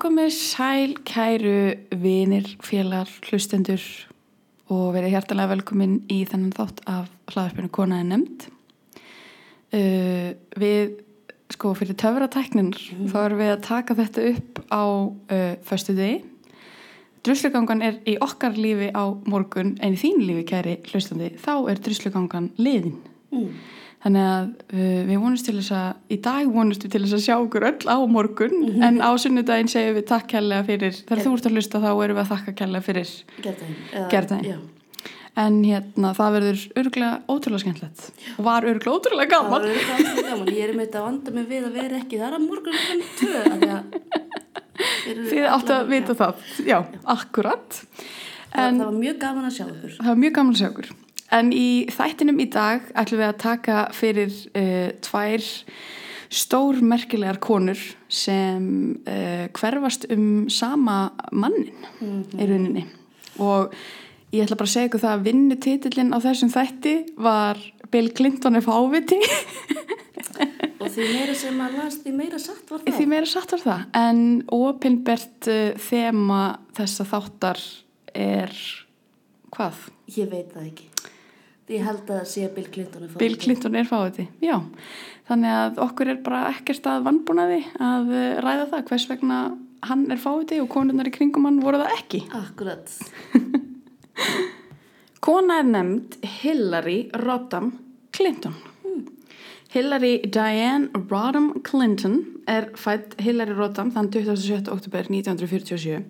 komið sæl kæru vinir, félagar, hlustendur og verið hjartalega velkomin í þennan þátt af hlaðarpinu Konaði nefnd. Uh, við, sko, fyrir töfratæknin mm. þá erum við að taka þetta upp á uh, föstu degi. Druslugangan er í okkar lífi á morgun en í þín lífi kæri hlustandi, þá er druslugangan liðin. Mm. Þannig að uh, við vonumst til þess að í dag vonumst við til þess að sjá okkur öll á morgun mm -hmm. en á sunnudaginn segjum við takk kærlega fyrir, þegar þú ert að hlusta þá erum við að þakka kærlega fyrir gerðaginn. En hérna það verður örgulega ótrúlega skemmtilegt og var örgulega ótrúlega gaman. Það var örgulega ótrúlega gaman, ég er með þetta að vanda mig við að vera ekki, það er að morgun er hann töð. Þið áttu að vita það, já, já. akkurat. En, það var mjög gaman að sjá okkur. Það var mjög gaman að sjá okkur. En í þættinum í dag ætlum við að taka fyrir uh, tvær stórmerkilegar konur sem uh, hverfast um sama mannin mm -hmm. í rauninni. Og ég ætla bara að segja ykkur það að vinnutitillin á þessum þætti var Bill Clinton er fáviti og því meira sem að las því meira satt var það. Því meira satt var það. En opinbert uh, þema þessa þáttar er hvað? Ég veit það ekki Ég held að það sé að Bill Clinton er fáið Bill Clinton er fáið því, já. Þannig að okkur er bara ekkert að vannbúnaði að eh, ræða það hvers vegna hann er fáið því og konurnar í kringum hann voru það ekki. Akkurat. Kona er nefnd Hillary Rodham Clinton. Hmm. Hillary Diane Rodham Clinton er fætt Hillary Rodham þann 27. oktober 1947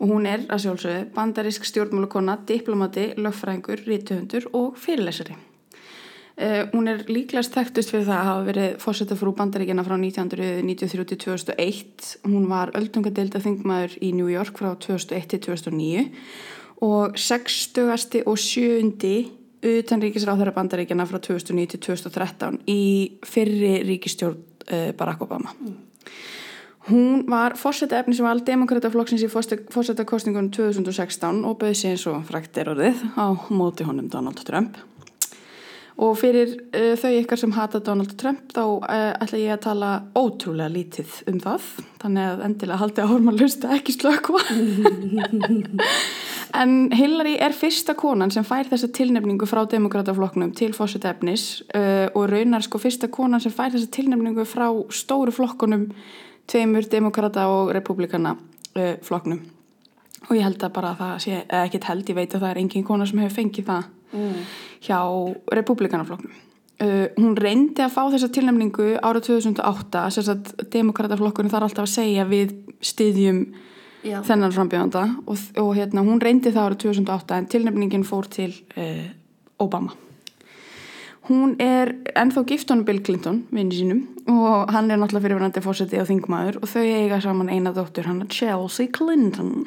og hún er að sjálfsögðu bandarisk stjórnmálukonna, diplomati, lögfræðingur, rítuhundur og fyrirlesari. Uh, hún er líklegast þekktust fyrir það að hafa verið fórsetta frú bandaríkina frá 1993-2001. Hún var öldungadeilda þingmaður í New York frá 2001-2009 og 60. og 7. utanríkisráþara bandaríkina frá 2009-2013 í fyrri ríkistjórn uh, Barack Obama. Mm. Hún var fórsetta efni sem var all demokrataflokksins í fórsetta kostningunum 2016 og bauði sig eins og frækt er orðið á móti honum Donald Trump. Og fyrir uh, þau ykkar sem hata Donald Trump þá uh, ætla ég að tala ótrúlega lítið um það. Þannig að endilega haldi að horfum að lusta ekki slökva. en Hillary er fyrsta konan sem fær þessa tilnefningu frá demokrataflokknum til fórsetta efnis uh, og raunar sko fyrsta konan sem fær þessa tilnefningu frá stóru flokkunum tveimur demokrata og republikana uh, floknum og ég held að bara það sé, eða ekkert held, ég veit að það er engin kona sem hefur fengið það mm. hjá republikanafloknum uh, hún reyndi að fá þessa tilnæmningu ára 2008 þess að demokrataflokkurinn þarf alltaf að segja við styðjum Já. þennan frambjöðanda og, og hérna, hún reyndi það ára 2008 en tilnæmningin fór til uh, Obama Hún er ennþá gift honum Bill Clinton, vinni sínum, og hann er náttúrulega fyrirverandi fórseti á þingmaður og þau eiga saman eina dóttur, hann er Chelsea Clinton.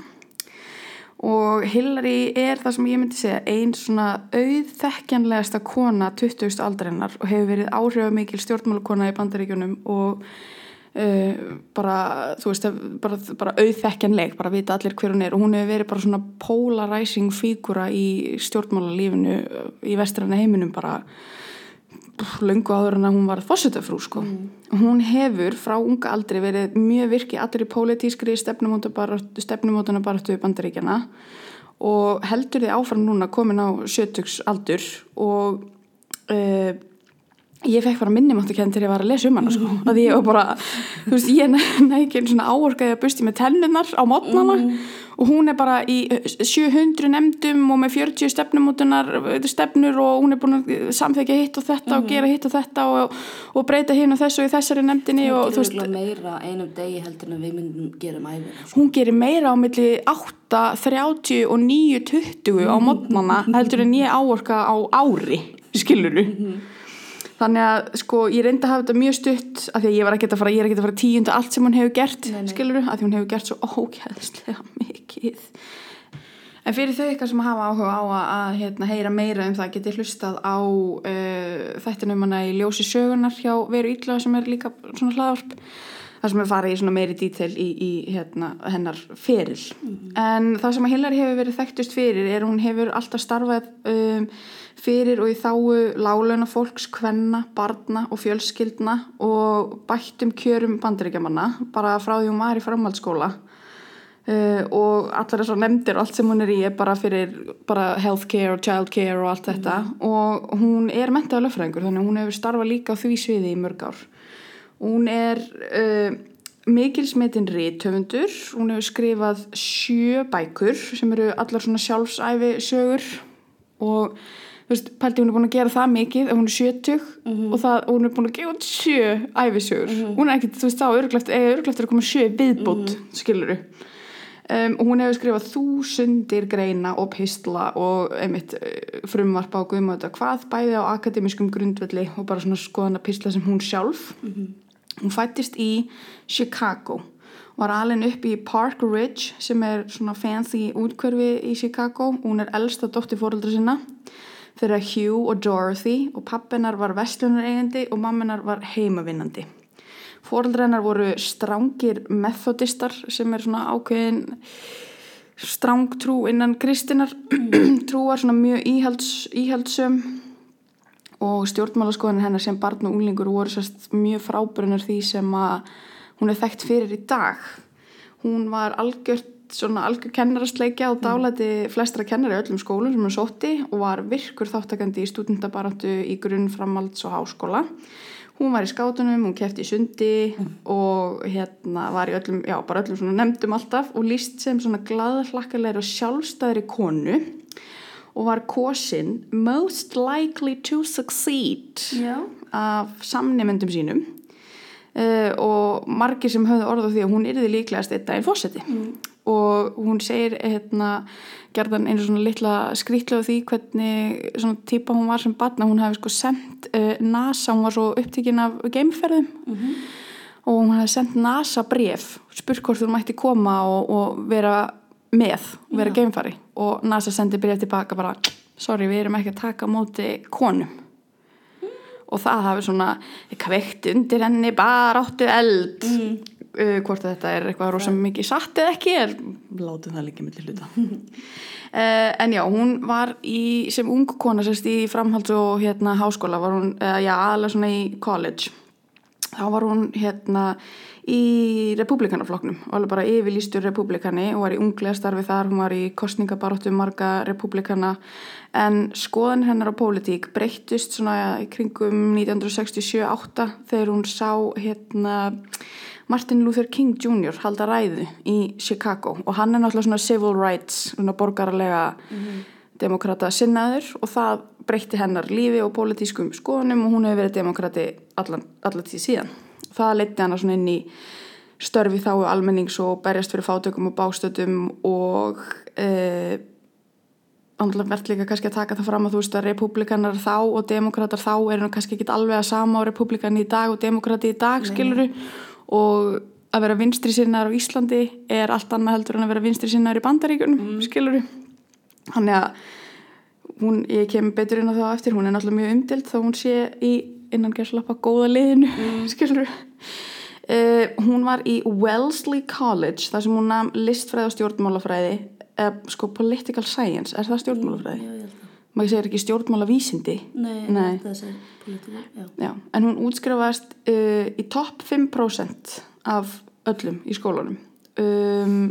Og Hillary er það sem ég myndi segja einn svona auðþekkjanlegasta kona 20. aldrinnar og hefur verið áhrifamikil stjórnmálukona í bandaríkjunum og uh, bara, þú veist, bara, bara auðþekkjanleg, bara vita allir hver hún er og hún hefur verið bara svona polarizing fígura í stjórnmálalífinu í vestræna heiminum bara löngu áður en að hún var fósitafrú sko. Mm. Hún hefur frá unga aldri verið mjög virki allir í pólitískri stefnumótana baráttu í bandaríkjana og heldur þið áfram núna komin á sjötugs aldur og uh, ég fekk bara minnum áttu kenn til ég var að lesa um hana sko. að ég var bara, þú veist, ég næ ekki svona áorkaði að busti með tennunar á mótnana mm og hún er bara í 700 nefndum og með 40 stefnumótunar stefnur og hún er búin að samþekja hitt og þetta mm. og mhm. gera hitt og þetta og, og breyta hinn og þessu í þessari nefndinni og, gerir meira einum degi heldur en við myndum gera mæður sko. hún gerir meira á milli 8, 30 og 9, 20 á mótnana heldur en ég áorka á ári skiluru -hmm. Þannig að sko ég reyndi að hafa þetta mjög stutt af því að ég var ekki að fara, ég er ekki að fara tíund allt sem hún hefur gert, nei, nei. skiluru, af því hún hefur gert svo ókjæðslega mikið. En fyrir þau eitthvað sem hafa áhuga á að, að hérna, heyra meira um það geti hlustað á uh, þættinum hana í ljósi sögunar hjá Veru Ídla sem er líka svona hlaðarp. það sem er farið í svona meiri dítel í, í hérna, hennar feril en það sem að Hillary hefur verið þekktust fyrir er hún hefur alltaf starfað um, fyrir og í þáu lálauna fólks, kvenna, barna og fjölskyldna og bættum kjörum bandaríkjamanna bara frá því hún var í framhaldsskóla. Uh, og allar þessar nefndir og allt sem hún er í er bara fyrir bara healthcare og childcare og allt þetta. Og hún er mentaða löffræðingur þannig að hún hefur starfað líka á því sviði í mörg ár. Hún er uh, mikilsmetin rítöfundur hún hefur skrifað sjö bækur sem eru allar svona sjálfsæfi sögur og veist, pælti hún er búin að gera það mikið hún er sjötug og, það, og hún er búin að gefa út sjö æfisögur hún er ekkert, þú veist, þá örglegt er að koma sjö viðbútt mm skiluru um, og hún hefur skrifað þúsundir greina og pistla og einmitt eh, frumvarpa á guðmöta hvað bæði á akademískum grundvelli og bara svona skoðana pistla sem hún sjálf. Hún fættist í Chicago var alveg upp í Park Ridge sem er svona fancy útkverfi í Chicago. Hún er elsta dóttir fóreldra sinna þeirra Hugh og Dorothy og pappinar var vestlunareigandi og mamminar var heimavinnandi. Fóreldrennar voru strángir methodistar sem er svona ákveðin strángtrú innan kristinar trúar svona mjög íhalds, íhaldsum og stjórnmálaskoðin hennar sem barn og unglingur voru sérst mjög frábærunar því sem að hún er þekkt fyrir í dag. Hún var algjört svona algjör kennarastleikja og dálæti flestra kennari í öllum skólum sem hún sótti og var virkur þáttakandi í stúdendabaráttu í grunn, framhalds og háskóla. Hún var í skátunum, hún kefti í sundi og hérna var í öllum, já bara öllum svona nefndum alltaf og líst sem svona glaðhlakkalegri og sjálfstæðri konu og var kosin most likely to succeed Já. af samnemyndum sínum. Uh, og margir sem höfðu orð á því að hún yrði líklegast eitt daginn fósetti og hún segir hérna, gerðan einu svona litla skrýtlega því hvernig svona típa hún var sem barna, hún hefði sko sendt uh, NASA, hún var svo upptíkin af geimferðum. Og hún hefði sendt NASA bref spurt hvort þú mætti koma og, og vera með, vera Já. geimfari. Og NASA sendi bref tilbaka bara sorry, við erum ekki að taka á móti konum. Og það hafi svona kveikt undir henni bara áttu eld. Mm. Uh, hvort þetta er eitthvað rosa mikið satt eða ekki er látið það líka millir hluta. Uh, en já, hún var í, sem ung kona sérst í framhalds og hérna háskóla var hún, uh, já, aðalega svona í college. Þá var hún hérna í republikanaflokknum og alveg bara yfirlýstur republikani og var í unglega starfi þar, hún var í kostningabaróttu marga republikana en skoðan hennar á pólitík breyttust svona í kringum 1967-8 þegar hún sá hérna Martin Luther King Jr. halda ræðu í Chicago og hann er náttúrulega svona civil rights, svona borgarlega demokrata sinnaður og það breytti hennar lífi og pólitískum skoðunum og hún hefur verið demokrati allan, tíð síðan. Það leiti hana svona inn í störfi þá almennings og berjast fyrir fátökum og bástötum og e, verðt líka kannski að taka það fram að þú veist að republikanar þá og demokrater þá eru kannski ekki alveg að sama á republikan í dag og demokrati í dag skiluru og að vera vinstri sinnar á Íslandi er allt annað heldur en að vera vinstri sinnar í bandaríkunum mm. skiluru hann er að hún, ég kem betur inn á það eftir, hún er náttúrulega mjög umdild þá hún sé í innan gerðslappa góða liðinu, mm. skilur uh, hún var í Wellesley College, þar sem hún nam listfræði og stjórnmálafræði uh, sko political science, er það stjórnmálafræði? Já, ég held það. Maður segir ekki stjórnmálavísindi Nei, Nei. það já. Já, en hún útskrifast uh, í topp 5% af öllum í skólanum um,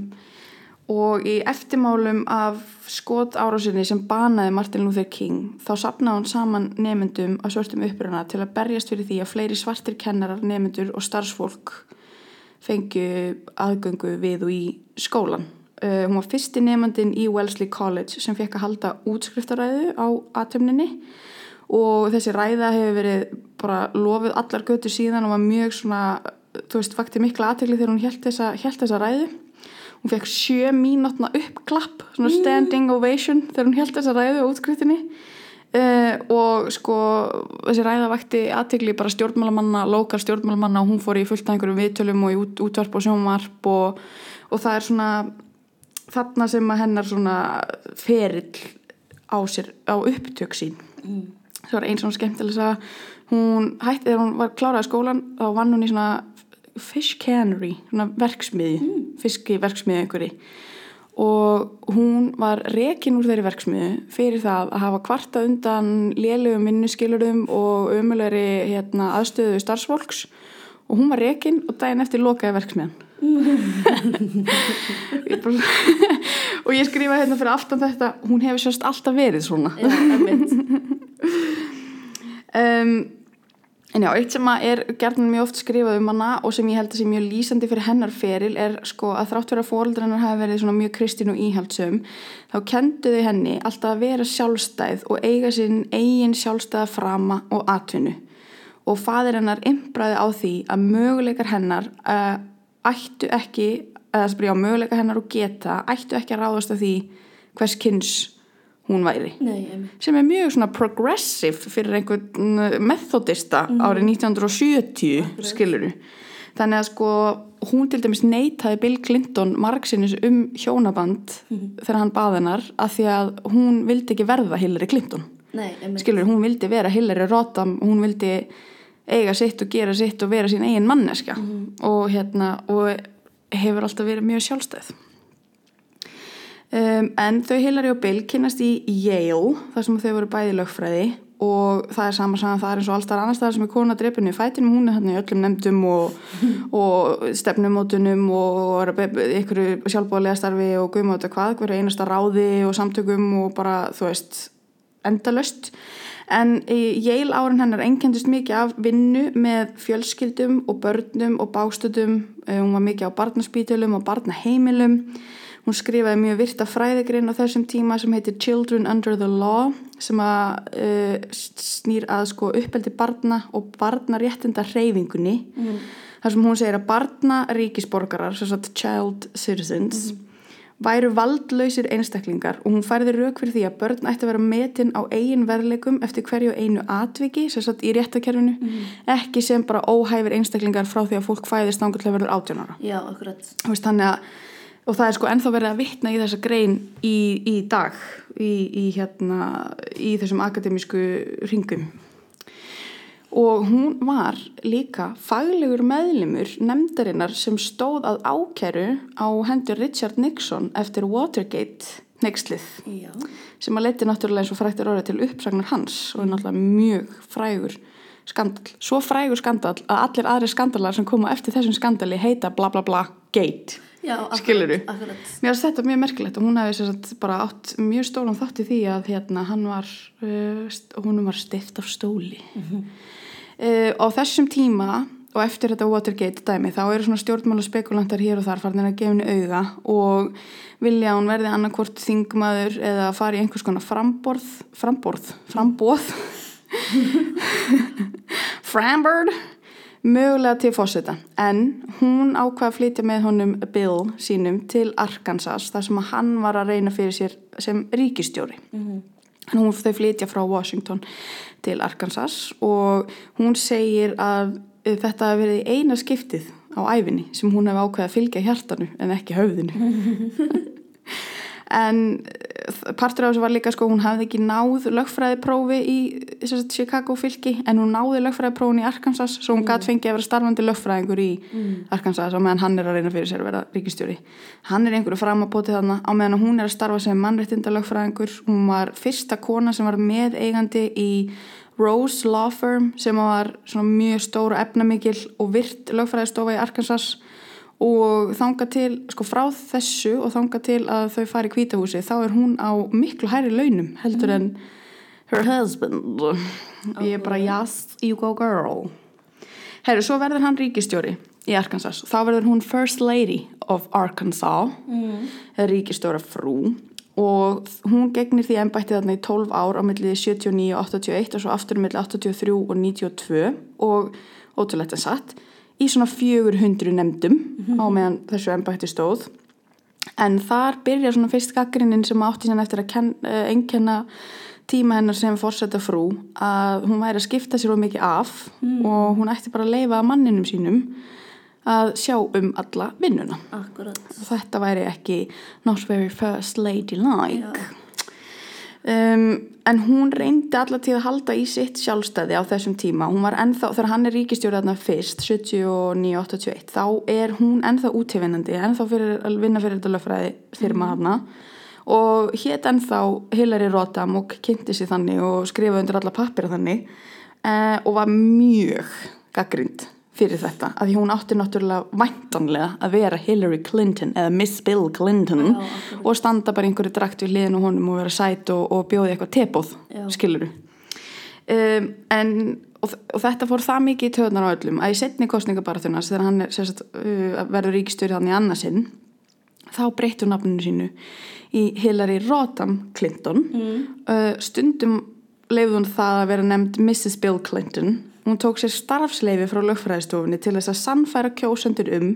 og í eftirmálum af skot árásinni sem banaði Martin Luther King þá sapnaði hún saman nemyndum af svörtum uppruna til að berjast fyrir því að fleiri svartir kennarar, nemyndur og starfsfólk fengju aðgöngu við og í skólan. Uh, hún var fyrsti nefandin í Wellesley College sem fekk að halda útskriftaræðu á aðtöfninni og þessi ræða hefur verið bara lofið allar götur síðan og var mjög svona, þú veist, vakti mikla aðtegli þegar hún held þessa, hélt þessa ræðu. Hún fekk sjö mínútna uppklapp svona standing ovation þegar hún held þessa ræðu á útskriftinni. Uh, og sko þessi ræða vakti aðtegli bara stjórnmálamanna lokal stjórnmálamanna og hún fór í fullt af einhverjum viðtölum og í út, útvarp og sjónvarp og, og það er svona þarna sem að hennar svona ferill á sér á upptök sín. Það var einn svona skemmtilega að hún hætti þegar hún var klárað skólan þá vann hún í svona fish cannery, svona verksmiði, mm. fiskiverksmiði einhverji og hún var rekin úr þeirri verksmiðu fyrir það að hafa kvarta undan lélugum vinnuskilurum og umulegri hérna, aðstöðu starfsfólks. Og hún var rekin og daginn eftir lokaði verksmiðan Ég bara, og ég skrifaði hérna fyrir aftan þetta hún hefur sérst alltaf verið svona. Já, um, en já, eitt sem að er gerðin mjög oft skrifað um hana og sem ég held að sé mjög lýsandi fyrir hennar feril er sko að þrátt fyrir að fóreldrar hennar hafi verið svona mjög kristin og íhaldsum þá kenduðu henni alltaf að vera sjálfstæð og eiga sinn eigin sjálfstæða frama og atvinnu. Og fadir hennar imbraði á því að möguleikar hennar uh, ættu ekki eða spyrja á möguleika hennar og geta ættu ekki að ráðast af því hvers kynns hún væri. Nei, sem er mjög svona progressive fyrir einhvern methodista árið 1970 skiluru þannig að sko hún til dæmis neitaði Bill Clinton margsinnis um hjónaband þegar hann baði hennar af því að hún vildi ekki verða Hillary Clinton. Nei, einmitt. skilur, hún vildi vera Hillary Rodham hún vildi eiga sitt og gera sitt og vera sín eigin manneska og hérna og hefur alltaf verið mjög sjálfstæð. Um, en þau Hillary og Bill kynast í Yale þar sem þau voru bæði lögfræði. Og það er sama saman það er eins og alltaf annars staðar sem er kona drefinu í fætinum. Hún er hérna í öllum nefndum og, og stefnumótunum og er ykkur sjálfbóðlega starfi og guðmóta hvað, hverju einasta ráði og samtökum og bara þú veist endalöst en í Yale árin hennar einkendist mikið af vinnu með fjölskyldum og börnum og bástöðum hún var mikið á barnaspítulum og barnaheimilum. Hún skrifaði mjög virta fræðigrinn á þessum tíma sem heitir Children Under the Law sem að uh, snýr að sko uppeldi barna og barnaréttinda hreyfingunni mm. þar sem hún segir að barna ríkisborgarar, svo sagt child citizens væru valdlausir einstaklingar og hún færði rauk fyrir því að börn ætti að vera metin á eigin verðleikum eftir hverju einu atviki, sem sagt í réttakerfinu, ekki sem bara óhæfir einstaklingar frá því að fólk fæðist að verður átjónara. Já, akkurat. Þannig að, og það er sko ennþá verið að vitna í þessa grein í, í dag, í, í hérna, í þessum akademísku ringum. Og hún var líka faglegur meðlimur nefndarinnar sem stóð að ákæru á hendur Richard Nixon eftir Watergate nexlið sem að leiti náttúrulega eins og fræktir orðið til uppsagnar hans og er náttúrulega mjög frægur skandal. Svo frægur skandal að allir aðri skandalar sem koma eftir þessum skandali heita bla bla bla gate. Já, akkurat. Skilurðu? Akkurat. Mér finnst þetta mjög merkilegt og hún hefði bara átt mjög stóran þátt í því að hérna hann var, uh, honum var stift af stóli. Uh, á þessum tíma og eftir þetta Watergate dæmi þá eru svona stjórnmála spekulantar hér og þar farin að gefa henni auga og vilja að hún verði annarkvort þingmaður eða fari í einhvers konar framborð, framborð, frambóð, frambird, mögulega til fósita. En hún ákvað að flytja með honum Bill sínum til Arkansas þar sem hann var að reyna fyrir sér sem ríkistjóri. En hún þau flytja frá Washington til Arkansas og hún segir að eh, þetta hafi verið eina skiptið á æfinni sem hún hefði ákveðið að fylgja hjartanu en ekki höfðinu. en partur af þessu var líka sko hún hafði ekki náð lögfræðiprófi í sagt, Chicago fylki en hún náði lögfræðiprófin í Arkansas svo hún mm. gæti fengið að vera starfandi lögfræðingur í Arkansas á meðan hann er að reyna fyrir sér að vera ríkistjóri hann er einhverju framabótið þarna á meðan hún er að starfa sem mannréttinda lögfræðingur hún var fyrsta kona sem var með eigandi í Rose Law Firm sem var mjög stóra efnamikil og virt lögfræðistofa í Arkansas og þanga til, sko frá þessu og þanga til að þau fari í kvítahúsi þá er hún á miklu hæri launum heldur en her husband. Ég er bara yes, you go girl. Herru, svo verður hann ríkistjóri í Arkansas. Þá verður hún first lady of Arkansas mm. ríkistjóra frú. Og hún gegnir því embætti þarna í 12 ár á milli 79 og 81 og svo aftur milli 83 og 92 og ótrúlegt en satt í svona 400 nefndum á meðan þessu embætti stóð. En þar byrja svona fyrst gaggrinnin sem átti sér eftir að ken, uh, einkenna tíma hennar sem fórsetta frú að hún væri að skipta sér of mikið af og hún ætti bara að leifa manninum sínum að sjá um alla vinnuna. Akkurat. og þetta væri ekki not very first lady like Já. Um, en hún reyndi allar tíð að halda í sitt sjálfstæði á þessum tíma. Hún var ennþá, þegar hann er ríkistjórið þarna fyrst 79-81, þá er hún ennþá útífinnandi, ennþá fyrir vinna fyrir þetta löffræði fyrir maður hana og hétt ennþá Hillary Rodham og kynnti sér þannig og skrifaði undir alla pappir þannig uh, og var mjög gaggrind fyrir þetta að hún átti náttúrulega væntanlega að vera Hillary Clinton eða Miss Bill Clinton Já, og standa bara einhverju drakt við liðinu honum og vera sæt og, og bjóði eitthvað tepóð skiluru um, en og, og þetta fór það mikið í töðunar á öllum að í setni kostningabaratunars þegar hann er, sérst, uh, verður ríkistjóri þannig annarsinn þá breyttu nafninu sínu í Hillary Rodham Clinton. Uh, stundum leifði hún það að vera nefnd Mrs. Bill Clinton hún tók sér starfsleifi frá lögfræðistofunni til þess að sannfæra kjósendur um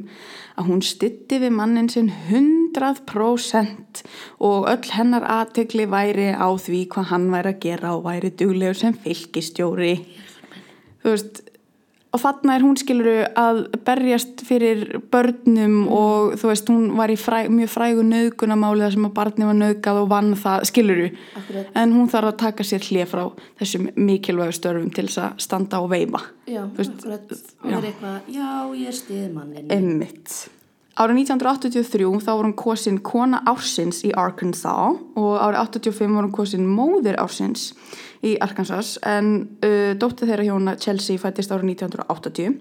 að hún stytti við mannin sinn 100% og öll hennar aðtegli væri á því hvað hann væri að gera og væri duglegur sem fylgistjóri þú veist og þarna er hún skiluru að berjast fyrir börnum og þú veist hún var í fræ, mjög frægu nöðgunamáli þar sem að barni var nöðgað og vann það skiluru Akkurat. en hún þarf að taka sér hlið frá þessum mikilvægu störfum til þess að standa og veifa Já, akkurat, og já. er eitthvað, já, ég er stiðmannin. Emmitt. Árið 1983 þá var hún kosin kona ársins í Arkansas og árið 85 var hún kosin móðir ársins í Arkansas en uh, dóttir þeirra hjóna Chelsea fættist árið 1980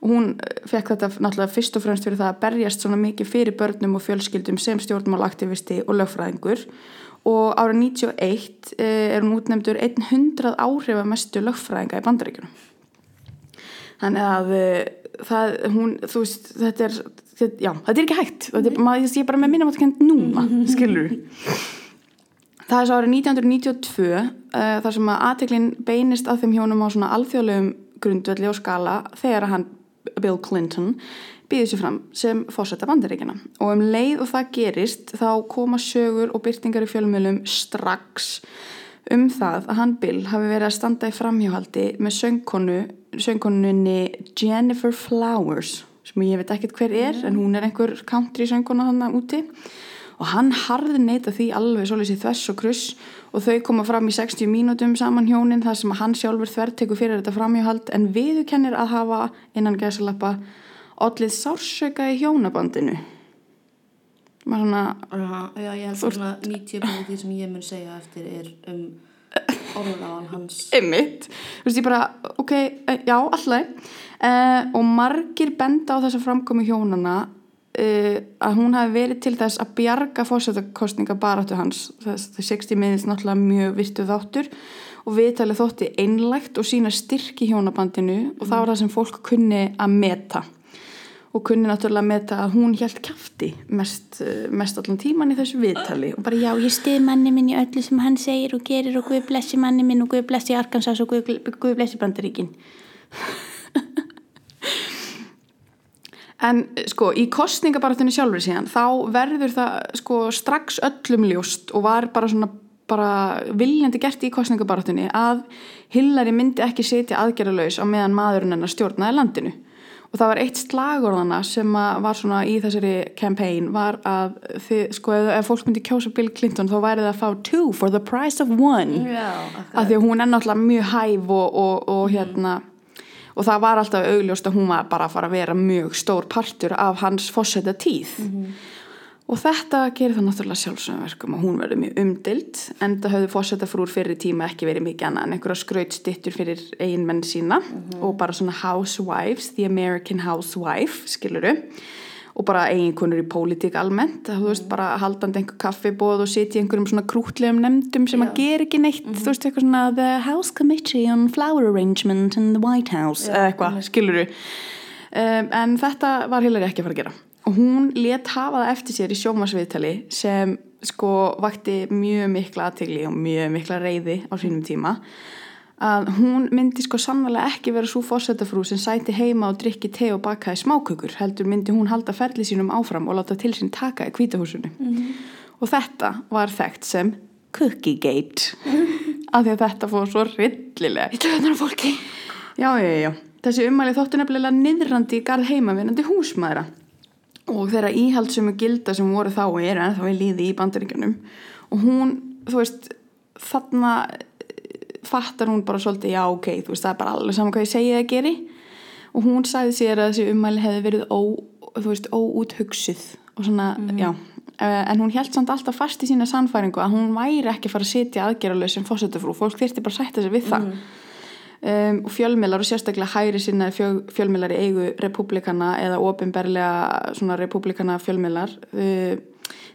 og hún uh, fekk þetta náttúrulega fyrst og fremst fyrir það að berjast svona mikið fyrir börnum og fjölskyldum sem stjórnmálaktivisti og lögfræðingur. Og árið 91 uh, er hún útnefndur 100 áhrifa mestu lögfræðinga í bandaríkjunum. Þannig að uh, það, hún, þú veist, þetta er þetta, já, þetta er ekki hægt. Þetta er, maður, ég er bara með minnum að kent núna skilur það er svo árið 1992 uh, þar sem að aðteklin beinist að þeim hjónum á svona alþjóðlegum grundvelli og skala þegar að hann Bill Clinton býður sér fram sem fórsetta bandaríkina og um leið og það gerist þá koma sögur og byrtingar í fjölmjölum strax um það að hann Bill hafi verið að standa í framhjóhaldi með söngkonu, söngkonunni Jennifer Flowers sem ég veit ekkert hver er en hún er einhver country söngkona þannig úti. og hann harði neita því alveg svolítið þess og kruss. Og þau koma fram í 60 mínútum saman hjónin þar sem að hann sjálfur þvertekur fyrir þetta framhjóhald en viðurkennir að hafa innan gæsalappa ollið sársöka í hjónabandinu. Maður svona Já, já, ég held að svona 90% því sem ég mun segja eftir er um orðaðan hans. Einmitt, þú veist ég bara, ok, eh, já, alltaf uh, og margir benda á þessa framkomi hjónana uh, að hún hafi verið til þess að bjarga fórsetakostninga baráttu hans. Þess 60 minnins náttúrulega mjög virtu þáttur og viðtalið þótti einlægt og sína styrk í hjónabandinu og það var það sem fólk kunni að meta. Og kunni náttúrulega meta að hún hjælt kæfti mest, eh, mest allan tíman í þessu viðtali. Og bara já, ég stið manni minn í öllu sem hann segir og gerir og Guð blessi manni minn og Guð blessi Arkansas og Guð, Guð blessi Bandaríkin En sko, í kostningabaratunni sjálfur síðan, þá verður það sko strax öllum ljóst og var bara svona bara viljandi gert í kostningabaratunni að Hillary myndi ekki setja aðgerðalaus á meðan maðurinn hennar stjórnaði landinu. Og það var eitt slagorðana sem var svona í þessari campaign var að þið, sko, ef, fólk myndi kjósa Bill Clinton þá væri það að fá two for the price of one. Já, Af akkurat. því að hún er náttúrulega mjög hæf og, og, og hérna og það var alltaf augljóst að hún var bara að fara að vera mjög stór partur af hans fórseta tíð og þetta gerir það náttúrulega sjálfsögum verkum og hún verður mjög umdild en það höfðu fórseta frúr fyrir tíma ekki verið mikið annað en einhverja skrautstittur fyrir eiginmenn sína og bara svona housewives, the American housewife skiluru og bara eiginkonur í pólitík almennt þú veist bara haldandi einhver kaffibóð og sitja í einhverjum svona krútlegum nefndum sem að gera ekki neitt, þú veist eitthvað svona the House Committee on Flower Arrangement in the White House eða eitthvað, skiluru um, en þetta var Hillary ekki að fara að gera. Og hún let hafa það eftir sér í sjómasviðtali sem sko vakti mjög mikla aðtegli og mjög mikla reyði á sínum tíma að hún myndi sko sannlega ekki vera svo fórsetafrú sem sæti heima og drikki te og bakaði smákökur heldur myndi hún halda ferli sínum áfram og láta til sín taka í kvítahúsinu og þetta var þekkt sem Cookie Gate. Af því að þetta fór svo rillilega í töðunar fólki. Já, já, já, þessi ummæli þóttu nefnilega niðrandi í garð heimavinnandi húsmaðra og þeirra íhaldsumu gilda sem voru þá og eru ennþá í líði í bandaríkjunum. Og hún, þú veist þarna fattar hún bara svolítið, já ok, þú veist, það er bara alveg saman hvað ég segi það geri. Og hún sagði sér að þessi ummæli hefði verið ó, þú veist, óúthugsuð og svona, já. Uh, en hún held samt alltaf fast í sína sannfæringu að hún væri ekki að fara að sitja aðgerðalöð sem fósættufrú, fólk þyrti bara að sætta sig við það. Um, og fjölmilar og sérstaklega hægri sinna fjöl, fjölmilar í eigu republikana eða ofinberlega svona republikana fjölmilar uh,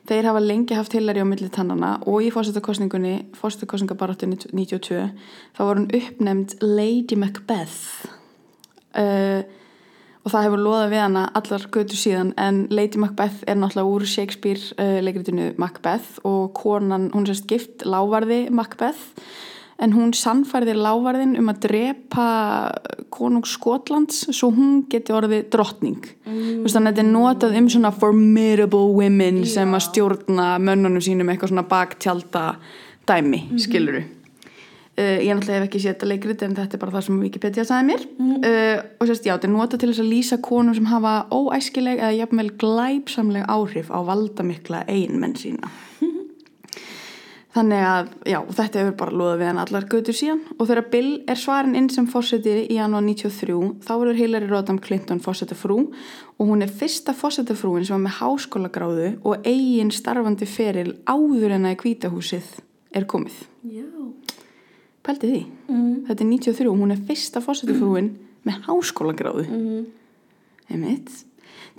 þeir hafa lengi haft Hillary á milli tannana og í fósættakostningunni fósættakostningabarattunni 92 þá var hún uppnefnd Lady Macbeth. Uh, og það hefur loðað við hana allar götu síðan en Lady Macbeth er náttúrulega úr Shakespeare uh, leikritinu Macbeth og konan, hún sérst gift lávarði Macbeth en hún sannfærði lávarðin um að drepa konung Skotlands svo hún geti orðið drottning mm. þannig að þetta er notað um svona formidable women Já. sem að stjórna mönnunum sínum eitthvað svona baktjálta dæmi, mm -hmm. skiluru Uh, ég náttúrulega hef ekki séð þetta leikrit en þetta er bara það sem Wikipedia sagði mér uh, og sérst já, þetta er nota til þess að lýsa konum sem hafa óæskileg eða jafnvel glæpsamleg áhrif á valdamikla eiginmenn sína þannig að já, þetta hefur bara loðað við hann allar götur síðan og þegar Bill er svarin inn sem fórseti í janúar 93 þá verður Hillary Rodham Clinton fórsetafrú og hún er fyrsta fórsetafrúin sem var með háskólagráðu og eigin starfandi feril áður en að kvítahúsið er komið Já. Pældi því. Mm. Þetta er 93, hún er fyrsta fórsetufrúin með háskólagráðu. Mm. Einmitt.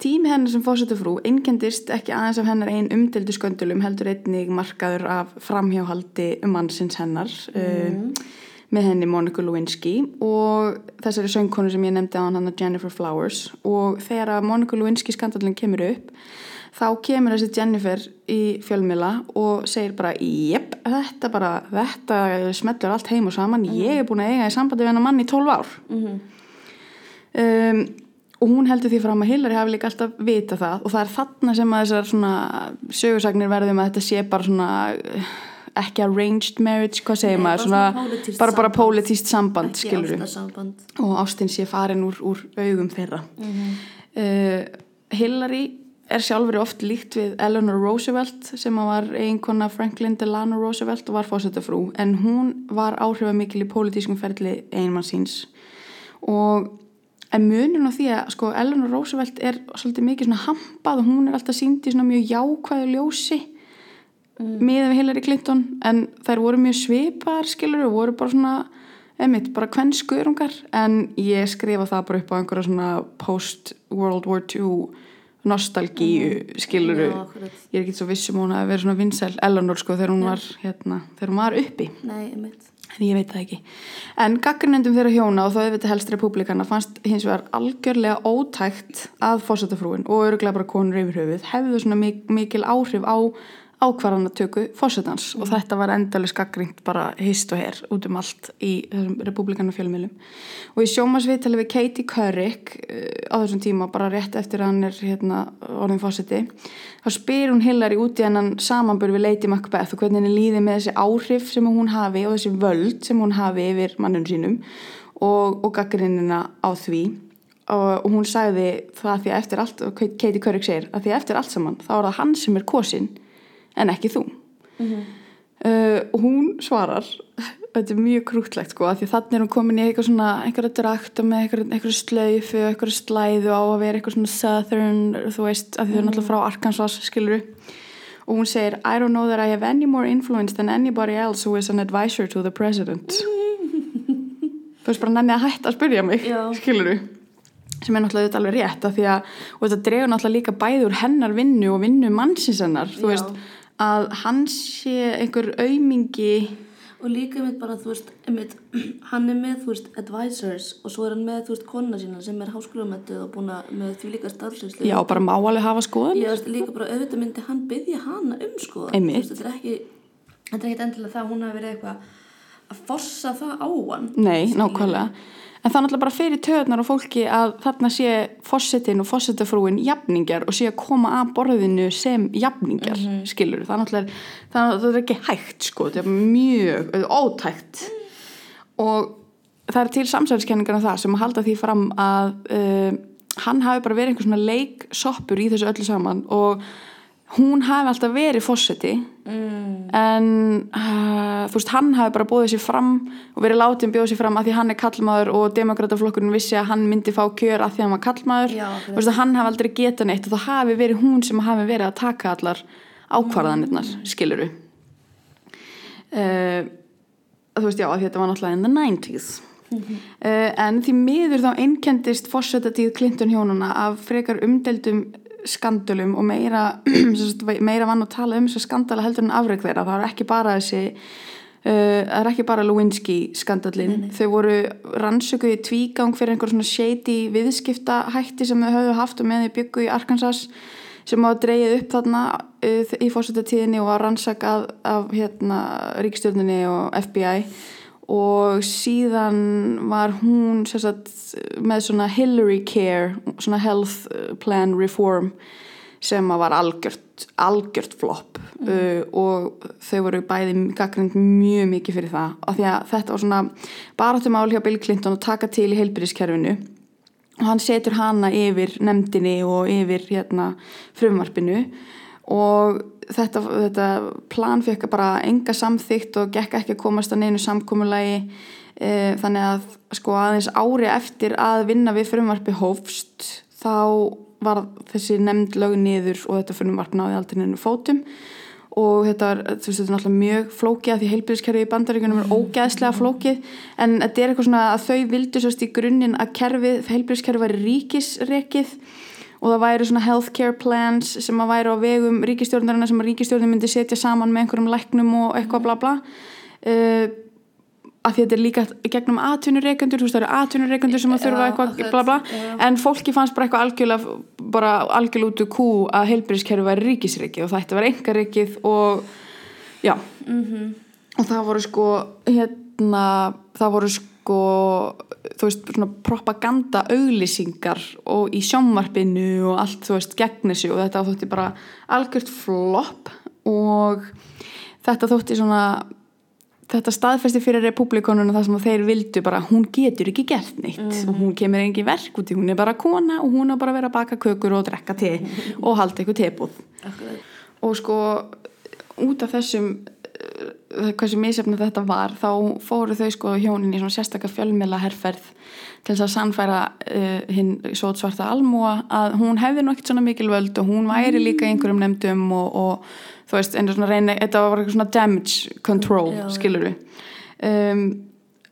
Tími hennar sem fórsetufrú einkendist ekki aðeins af hennar einn umdeldu sköndulum heldur einnig markaður af framhjáhaldi um mannsins hennar mm. með henni Monica Lewinsky og þessari söngkonu sem ég nefndi á hann Jennifer Flowers og þegar að Monica Lewinsky skandalinn kemur upp þá kemur þessi Jennifer í fjölmila og segir bara jep, þetta bara, þetta smellur allt heim og saman, ég er búin að eiga í sambandi við hennar mann í 12 ár Mm. um, og hún heldur því fram að Hillary hafi líka alltaf vita það og það er þarna sem að þessar svona sögursagnir verðum að þetta sé bara svona eh, ekki arranged marriage, hvað segir Nei, maður svona, svona bara, bara samband. pólitíst samband ástarsamband. og ástin sé farin úr, úr augum þeirra Mhm. uh, Hillary er sjálfur oft líkt við Eleanor Roosevelt sem var eiginkona Franklin Delano Roosevelt og var fósettafrú en hún var áhrifamikil í pólitískum ferli einmann síns og en munun á því að sko Eleanor Roosevelt er svolítið mikið svona hampað og hún er alltaf sínd í svona mjög jákvæðu ljósi mm. við Hillary Clinton en þær voru mjög svipaðar skilur og voru bara svona einmitt, bara hvern skurungar en ég skrifa það bara upp á einhverja svona post World War II nostalgíu skiluru Já, akkurat. ég er ekki svo viss um hún að vera svona vinsæl Eleanor sko þegar hún var hérna, þegar hún var uppi Nei, einmitt. En ég veit það ekki. En gaggrinendum þeirra hjóna og þó auðvitað helst republikana fannst hins vegar algjörlega ótækt að fórsetafrúin og öruglega bara konur yfir höfuð hefðu svona mik mikil áhrif á ákvarðanatöku fórsetans og þetta var endalis gaggrind bara hist og her út um allt í þessum republikana fjölmjölum og í sjómasviðtali við Katie Couric uh, á þessum tíma bara rétt eftir að hann er hérna, orðin fórseti þá spyr hún Hillary út í hennan samanbur við Lady Macbeth og hvernig henni líði með þessi áhrif sem hún hafi og þessi völd sem hún hafi yfir mannum sínum og, og gaggrinina á því. Og, hún sagði það því að eftir allt og Katie Couric segir að því að eftir allt saman þá er það hann sem er kosin en ekki þú. Mhm. uh, og hún svarar þetta er mjög krútlegt sko þannig er hún komin í eitthvað svona einhverja drakt með einhverja slaufu og einhverja slæðu á að vera eitthvað svona southern þú veist, því þau er náttúrulega frá Arkansas skiluru og hún segir I don't know that I have any more influence than anybody else who is an advisor to the president. Þú veist bara nenni að hætta að spyrja mig Já. skiluru sem er náttúrulega auðvitað alveg rétt af því að og þetta dregur náttúrulega líka bæði úr hennar vinnu og vinnu mannsins hennar þú veist að hann sé einhver aumingi Og líka einmitt bara, þú veist, einmitt, hann er með, þú veist, advisors og svo er hann með, þú veist, kona sína sem er háskólamöttuð og búin að með því líka starfsveitslu. já bara má alveg hafa skoðan veist líka bara auðvitað myndi hann byggja hana um sko. Veist, Þetta er ekki, þetta er ekki endilega það að hún hafi verið eitthvað að forsa það á hann. nei, nákvæmlega. en það er náttúrulega bara fyrir töðnar og fólki að þarna sé fossetin og fossetafrúin jafningjar og sé að koma að borðinu sem jafningjar mm skilur það er náttúrulega það, það er ekki hægt sko. Þetta er mjög ótækt. Og það er til samsæðiskenningar um það sem halda því fram að uh, hann hafi bara verið einhver svona leiksoppur í þessu öllu saman og hún hafi alltaf verið fórseti mm, en uh, þú veist, hann hafi bara bóðið sér fram og verið látið bjóðið sér fram að því hann er kallmaður og demokrataflokkurinn vissi að hann myndi fá kjör að því hann var kallmaður. Já, þú veist að hann hafi aldrei getað neitt og það hafi verið hún sem hafi verið að taka allar ákvarðanirnar, mm. skiluru uh, þú veist, já, því þetta var náttúrulega in the 90s uh, en því miður þá einkendist fórsetatíð Clinton hjónuna af frekar umdeldum skandölum og meira, meira vann að tala um þessu skandala heldur en afreg þeirra. Það er ekki bara þessi uh, það er ekki bara Lewinsky skandalin þau voru rannsökuð í tvígang fyrir einhver svona shady viðskiptahætti sem þau höfðu haft og með þau byggu í Arkansas sem var dreigið upp þarna uh, í fórsetatíðinni og var rannsakað af hérna, ríkstjórninni og FBI og síðan var hún sagt, með svona Hillary Care svona health plan reform sem var algjört algjört flopp. Mm. uh, og þau voru bæði gaggrind mjög mikið fyrir það. Af því að þetta var svona baráttumál hjá Bill Clinton að taka til í heilbyrðiskerfinu og hann setur hana yfir nefndinni og yfir hérna frumvarpinu. Og þetta, þetta plan fekk bara enga samþygt og gekk ekki að komast að neinu samkómulagi e, þannig að sko aðeins ári eftir að vinna við frumvarpi hófst þá var þessi nefnd lög niður og þetta frumvarp náði aldrei neinu fótum. Og þetta er, veist, þetta er náttúrulega mjög flókið að því heilbyrðiskerfi í bandaríkunum er ógæðslega flókið. En þetta er eitthvað svona að þau vildu sérst í grunninn að kerfið, heilbyrðiskerfi væri ríkisrekið og það væri svona healthcare plans sem að væri á vegum ríkistjórnarinn sem að ríkistjórnir myndi setja saman með einhverjum læknum og eitthvað bla bla. Uh, að þetta er líka gegnum atvinnureikendur, þú veist það eru atvinnureikendur sem að þurfa eitthvað bla bla. En fólki fannst bara eitthvað algjörlega bara algjörlega út úr kú að heilbyrðiskerfi væri ríkisreikið og það ætti að vera engareikið og já. Mm -hmm. og það voru sko hérna, það voru sko þú veist, svona propaganda auglýsingar og í sjónvarpinu og allt, þú veist, gegn þessu og þetta þótti bara algjört flopp og þetta þótti svona þetta staðfesti fyrir republikonuna það sem þeir vildu bara, hún getur ekki gert neitt Mhm. og hún kemur engi verk út í hún er bara kona og hún er bara að vera að baka kökur og drekka te og halda eitthvað tebúð Akkurat. og sko út af þessum hversu misefni þetta var þá fóru þau sko hjónin í svona sérstakka fjölmjöla herferð til þess að sannfæra uh, hinn sót svarta almúa að hún hefði ekkert svona mikil völd og hún væri líka í einhverjum nefndum og, og þú veist, en svona reyna, þetta var eitthvað svona damage control, Já, skilur við um,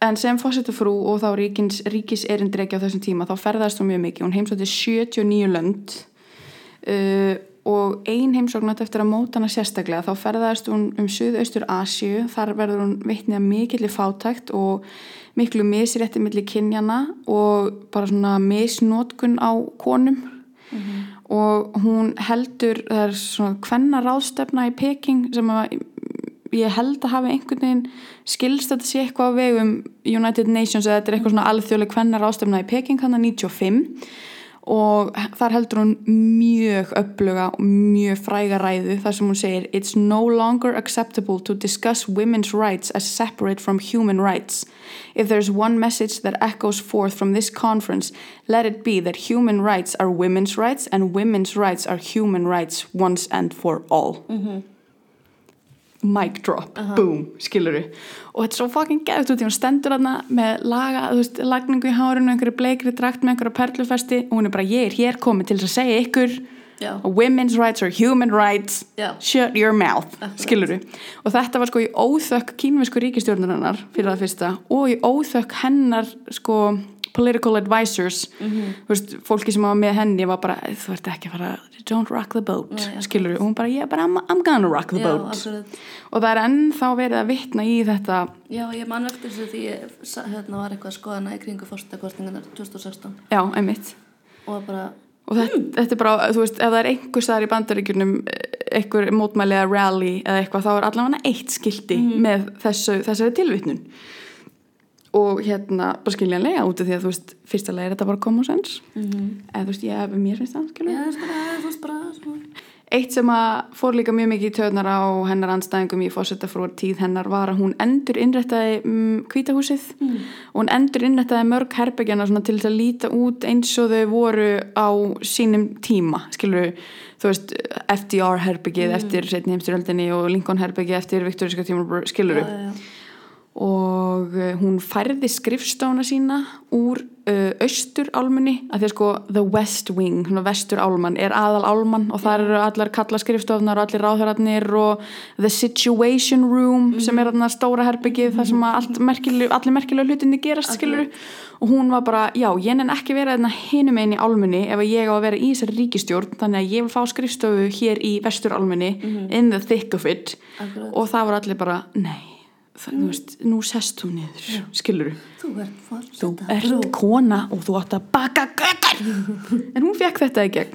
en sem fórsetufrú og þá ríkins, ríkis erindreki á þessum tíma þá ferðast hún mjög mikið, hún heimsótti 79 lönd uh, og ein heimsóknat eftir að móta hana sérstaklega þá ferðast hún um Suðaustur Asju þar verður hún vitnið að mikill fátækt og miklu misrétti milli kynjana og bara svona misnótkun á konum. Og hún heldur það er svona hvenna ráðstefna í Peking sem að ég held að hafi einhvern veginn skilst að þetta sé eitthvað á vegum United Nations eða þetta er eitthvað svona alþjóðleg hvenna ráðstefna í Peking hann að 95 og þar heldur hún mjög öfluga og mjög fræga ræðu þar sem hún segir It's no longer acceptable to discuss women's rights as separate from human rights. If there's one message that echoes forth from this conference, let it be that human rights are women's rights and women's rights are human rights once and for all. Mic drop, boom, skiluru og þetta er svo fucking geðt út í hún stendur þarna með laga, þú veist, lagningu í hárinu einhverju bleikri drakt með einhverju perlufesti og hún er bara, ég er hér komið til að segja ykkur að women's rights are human rights. Já. shut your mouth, Akkurat. skiluru og þetta var sko í óþökk kínvesku ríkistjórnarinnar fyrir það fyrsta og í óþökk hennar sko political advisors. Þú veist, fólki sem var með henni var bara, þú ert ekki að fara don't rock the boat, Nei, akkurat. skiluru og hún bara, ég bara, I'm, I'm gonna rock the Já, boat. akkurat. og það er ennþá verið að vitna í þetta. Já, ég man eftir þessu því ég hérna var eitthvað að skoða hana í kringu fórstakostingarnar 2016 já, einmitt. Og bara, og þetta, þetta er bara, þú veist, ef það er einhver staðar í bandaríkjunum einhver mótmæli eða rally eða eitthvað, þá er allavega eitt skildi með þessu, þessari tilvitnun og hérna, bara skiljanlega út af því að þú veist, fyrsta leið er þetta bara common sense mm -hmm. eða þú veist, ég, mér finnst það, er bara, þú veist bara svona. eitt sem að fór líka mjög mikið í töðnar á hennar anstæðingum í fósettafrúar tíð hennar var að hún endur innrættaði um, kvítahúsið mm. og hún endur innrættaði mörg herbergjana svona til þess að líta út eins og þau voru á sínum tíma, skilur þú veist, FDR herbergið mm. eftir setni heimstyröldinni og Lincoln herbergið eftir viktoríska tíma, skilur Já, já, já. Og uh, hún færði skrifstóna sína úr uh, austurálmunni að því að sko the west wing, svona vesturálman er aðal álman og þar eru allar kalla skrifstofnar og allir ráðhörarnir og the situation room sem er þarna stóra herbyggið þar sem merkileg, allir merkilega hlutinni gerast skilur og hún var bara, já, ég nenn ekki vera þarna hinum einn í álmunni ef ég á að vera í þessari ríkistjórn þannig að ég vil fá skrifstofu hér í vesturálmunni in the thick of it. Akkurat. og það var allir bara, nei það, þú veist, nú sest þú niður skilur Þú fórseta. þú ert kona og þú átt að baka kökar en hún fekk þetta í gegn.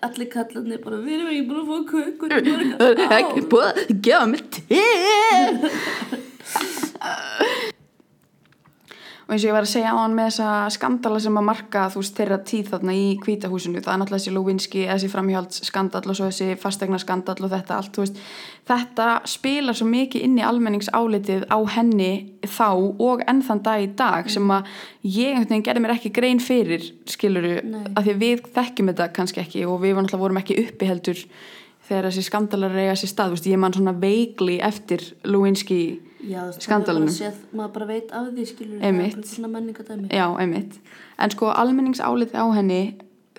Allir kallarnir bara, við erum ekki búin að fá kökur mörg ár." ekki búið að gefa mig til og eins og ég var að segja á hann með þessa skandala sem að marka þú veist þeirra tíð þarna í kvítahúsinu það er náttúrulega þessi Lewinsky, þessi framhjálpsskandal og svo þessi fastegnaskandal og þetta allt veist, þetta spilar svo mikið inn í almenningsálitið á henni þá og enn þann dag í dag sem að ég einhvern veginn gerði mér ekki grein fyrir skiluru, Nei. af því að við þekkjum þetta kannski ekki og við náttúrulega vorum ekki uppi heldur þegar þessi skandalar eiga sér stað, veist, ég man svona veikli eftir veist, Skandalunum. maður bara veit af því skilur Já, einmitt. En sko almenningsálið á henni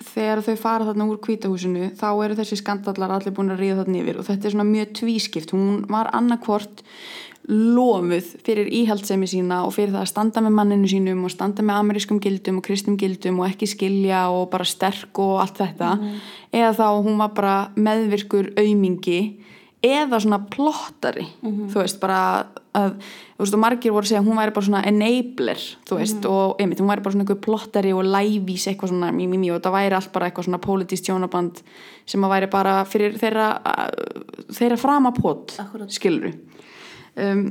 þegar þau fara þarna úr kvítahúsinu þá eru þessi skandallar allir búin að ríða þarna yfir og þetta er svona mjög tvískipt. Hún var annarkvort lofuð fyrir íhaldsemi sína og fyrir það að standa með manninu sínum og standa með amerískum gildum og kristnum gildum og ekki skilja og bara sterk og allt þetta eða þá hún var bara meðvirkur aumingi eða svona plottari þú veist bara að, þú veist og margir voru að segja að hún væri bara svona enabler þú veist og einmitt hún væri bara svona einhver plottari og lævís eitthvað svona mí, mí, og það væri allt bara eitthvað svona politist tjónaband sem að væri bara fyrir þeirra, þeirra framapot skilur um,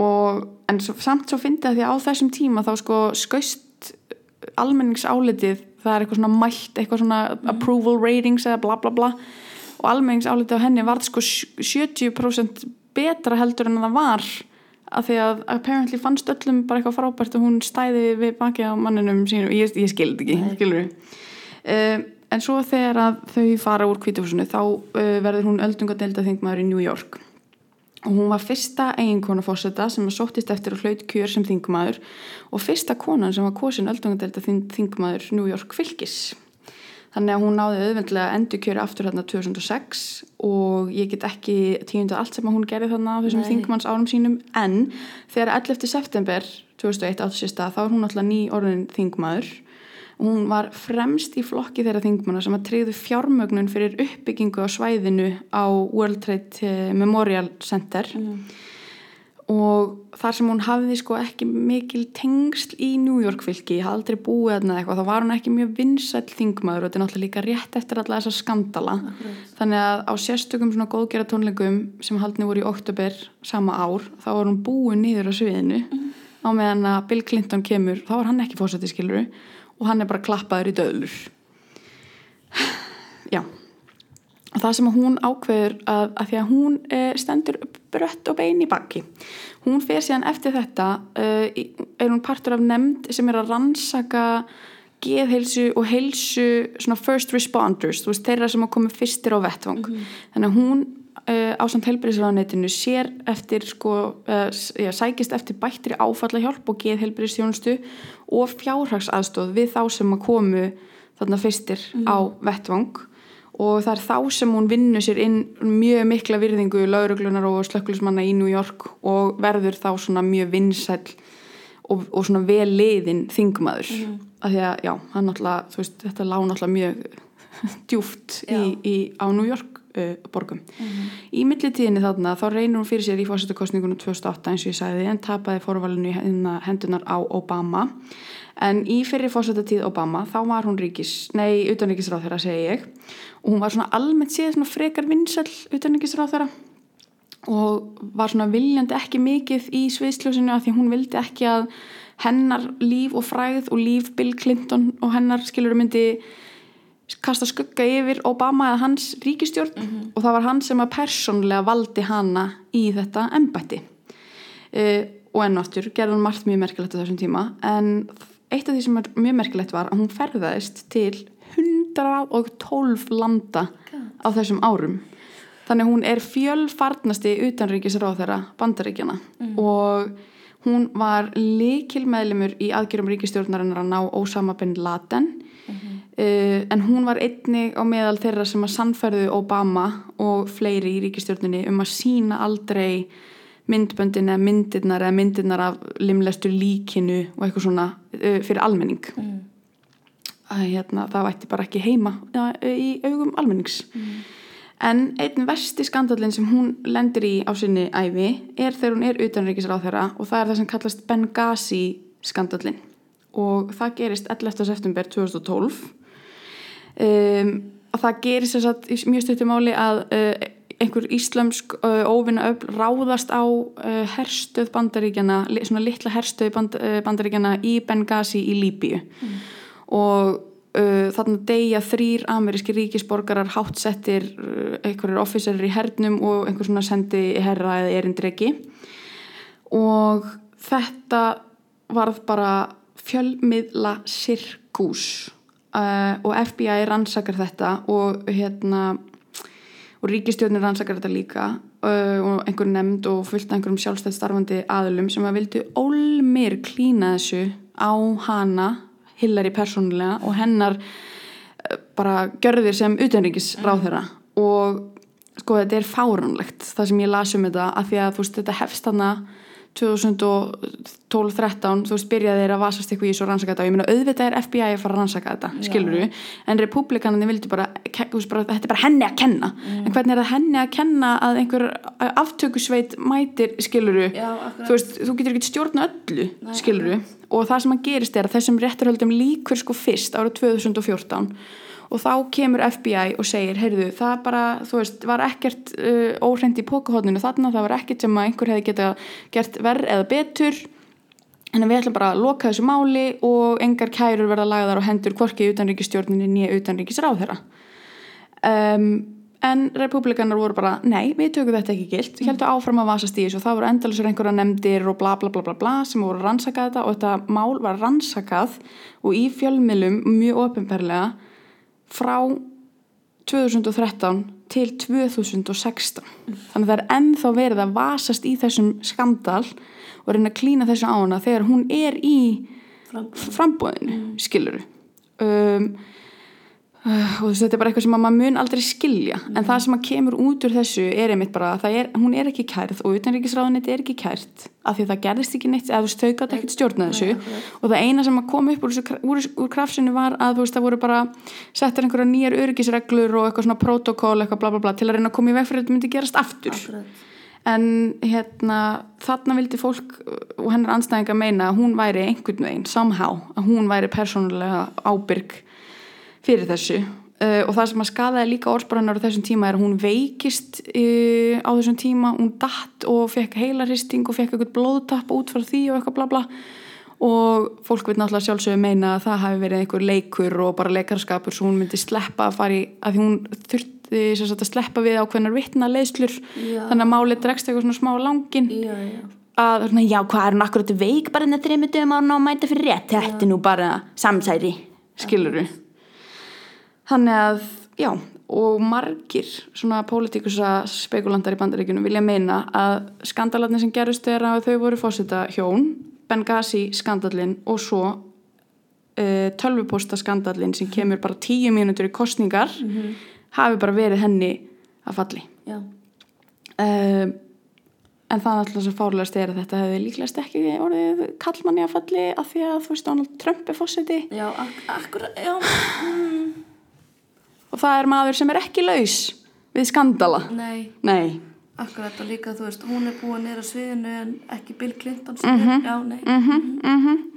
og en svo, samt svo fyndi að því að á þessum tíma þá sko skaust almenningsálitið það er eitthvað svona mætt, eitthvað svona approval ratings eða bla bla bla og almenningsálitið á henni var sko sj- 70% betra heldur en það var af því að apparently fannst öllum bara eitthvað frábært og hún stæði við bakið á manninum sínum, ég, ég skildi ekki skilur um, en svo þegar að þau fara úr kvítahúsinu þá uh, verður hún öldungadeilda þingmaður í New York. Og hún var fyrsta eiginkona fórseta sem að sóttist eftir að hlaut kjör sem þingmaður og fyrsta konan sem var kosin öldungadelda þingmaður New York fylgis þannig að hún náði auðvendlega endur kjöri aftur þarna 2006 og ég get ekki tíunda allt sem hún gerði þarna á þessum þingmanns árum sínum. En þegar 11. september 2001 átt sér stað þá er hún alltaf ný orðin þingmaður. Hún var fremst í flokki þeirra þingmanna sem að treyðu fjármögnun fyrir uppbyggingu á svæðinu á World Trade eh, Memorial Center og þar sem hún hafði sko ekki mikil tengsl í New York fylki, hafði aldrei búið þarna eitthvað, þá var hún ekki mjög vinsæll þingmaður og þetta er náttúrulega líka rétt eftir alla þessa skandala. Þannig að á sérstökum svona góðgera tónleikum sem haldni voru í oktober sama ár, þá var hún búið niður á sviðinu. Á meðan að Bill Clinton kemur, þá var hann ekki fórsætti skiluru og hann er bara klappaður í döðlur. já og það sem hún ákveður að, að því að hún uh, stendur brött og bein í baki hún fer síðan eftir þetta uh, er hún partur af nefnd sem er að rannsaka geðheilsu og heilsu svona first responders, þú veist, þeirra sem að koma fyrstir á vettvang. Þannig að hún uh, á samt helbriðsraðanetinu sér eftir sko, já, sækist eftir bættri áfallahjálp og geðheilbriðstjónustu og fjárhagsaðstóð við þá sem að komu þarna fyrstir á vettvang og það er þá sem hún vinnur sér inn mjög mikla virðingu lauruglunar og slökkulismanna í New York og verður þá svona mjög vinsæll og, og svona vel liðin þingmaður. Mm. að því að já, veist, þetta lá náttúrulega mjög djúft í, í, á New York uh, borgum. Í millitíðinni þarna þá reynir hún fyrir sér í fórsetakostningunum 2008 eins og ég sagði en tapaði hennar- hendunar á Obama en í fyrir fórsetatíð Obama þá var hún ríkis, nei, utanríkisráð þeirra segi ég. Og hún var svona almennt séð svona frekar vinsæll utanríkisráð þeirra og var svona viljandi ekki mikið í sviðsljósinu af því hún vildi ekki að hennar líf og fræð og líf Bill Clinton og hennar skilur myndi kasta skugga yfir Obama eða hans ríkistjórn og það var hann sem að persónlega valdi hana í þetta embætti. Uh, og ennáttur gerði hann margt mjög merkilegt á þessum tíma en eitt af því sem mjög merkilegt var að hún ferðaðist til 112 landa á þessum árum. Þannig hún er fjölfarnasti utanríkisráð þeirra bandaríkjana og hún var likil meðlimur í aðgjörum ríkistjórnarinnar að ná Ósama bin Laden. Uh, en hún var einnig á meðal þeirra sem að sannferðu Obama og fleiri í ríkistjórninni um að sína aldrei myndböndin eða myndirnar eða myndirnar af limlestur líkinu og eitthvað svona uh, fyrir almenning Mm. að hérna, það vætti bara ekki heima ja, í augum almennings en einn versti skandallin sem hún lendir í á sinni æfi er þegar hún er utanríkisráð þeirra og það er það sem kallast Benghazi skandallin og það gerist 11. september 2012 um, og það gerist þess að í mjög stuttum máli að uh, einhver íslamsk uh, óvinna öfl ráðast á uh, herstöð bandaríkjana, svona litla herstöð band, uh, bandaríkjana í Benghazi í Líbíu. Og uh, þarna deyja þrýr ameríski ríkisborgarar hátsettir einhverjir officerir í hernum og einhver svona sendi herra eða erindreki. Og þetta varð bara fjölmiðla sirkús uh, og FBI rannsakar þetta og hérna og ríkistjórnir rannsakar þetta líka uh, og einhver nefnd og fullt einhverjum sjálfstætt starfandi aðlum sem að vildu ólmir klína þessu á hana Hillary persónulega og hennar uh, bara gjörðir sem utanríkis ráðherra og sko þetta er fáránlegt það sem ég las um þetta af því að þú veist þetta hefst þarna 2012-13 þú veist byrjaði þeir að vasast eitthvað í svo rannsaka og ég meina auðvitað er FBI að fara að rannsaka þetta skilur Já. en republikanandi vildi bara, þú bara þetta er bara henni að kenna. En hvernig er það henni að kenna að einhver aftökusveit mætir Já, akkurat. þú veist, þú getur ekki stjórna öllu Nei, skiluru og það sem að gerist er að þessum rétturhöldum líkur sko fyrst árið 2014 og þá kemur FBI og segir heyrðu, það bara, þú veist, var ekkert uh, óhreint í pókahotninu þarna það var ekkert sem að einhver hefði geta gert verð eða betur. En við ætlum bara að loka þessu máli og engar kærur verða lagðar á hendur hvorki utanríkistjórninni nýja utanríkisráðherra. Um, en republikanar voru bara nei, við tökum þetta ekki gilt. Við heldum áfram að vasast í þessu og það voru endalusur einhverja nefndir og bla bla bla bla bla sem voru að rannsaka þetta og þetta mál var rannsakað og í fjölmilum mjög ofinberlega frá 2013 til 2016 þannig að það er ennþá verið að vasast í þessum skandal og reyna að klína þessu á hana þegar hún er í Fram. frambóðinu, skiluru um, og þessi, þetta er bara eitthvað sem að maður mun aldrei skilja. En það sem að kemur út úr þessu er einmitt bara að er, hún er ekki kærð og utanríkisráðuniti er ekki kært af því að það gerðist ekki neitt, eða þú gátt ekkert stjórna þessu. Og það eina sem að kom upp úr, úr, úr krafsinu var að þú veist, það voru bara settar einhverja nýjar örgisreglur og eitthvað svona protokól, eitthvað bla bla bla til að reyna að koma í veg fyrir að þetta myndi gerast aftur. Akkurat. en hérna þarna vildi fólk og hennar anstæðinga meina að hún væri einhvern veginn somehow, að hún væri persónulega ábyrg fyrir þessu. Uh, og það sem að skadaði líka orðsbrannar á þessum tíma er að hún veikist uh, á þessum tíma, hún datt og fekk heilarhisting og fekk eitthvað blóðtapp út frá því og eitthvað bla bla. Og fólk vil náttúrulega sjálfsögðu meina að það hafi verið einhver leikur og bara leikarskapur svo hún myndi sleppa að fara í að því hún þurfti sem sagt, að sleppa við ákveðnar vitna leiðslur Já. þannig að málið dregst eitthvað svona smá langin Já, já. að svona, já, hvað er hún akkurat veik bara enn að þrejum dögum ára og mæta fyrir rétt? Þetta er nú bara samsæri skiluru þannig að, já og margir svona pólitíkusa spekulantar í bandaríkjunum vilja meina að skandalarnir sem gerust þegar að þau voru fósita hjón Benghazi skandalin og svo uh, tölvuposta skandalin sem kemur bara tíu mínútur í kostningar hafi bara verið henni að falli um, en það er alltaf svo fárlegast er að þetta hefði líklegast ekki orðið kallmanni að falli af því að þú veist Donald Trump er fósiti Já, ak akkurat, já. Mm. Og það er maður sem er ekki laus við skandala. Nei, nei, akkurat og líka, þú veist, hún er búin nýra sviðinu en ekki Bill Clinton mm Já, nei. mhm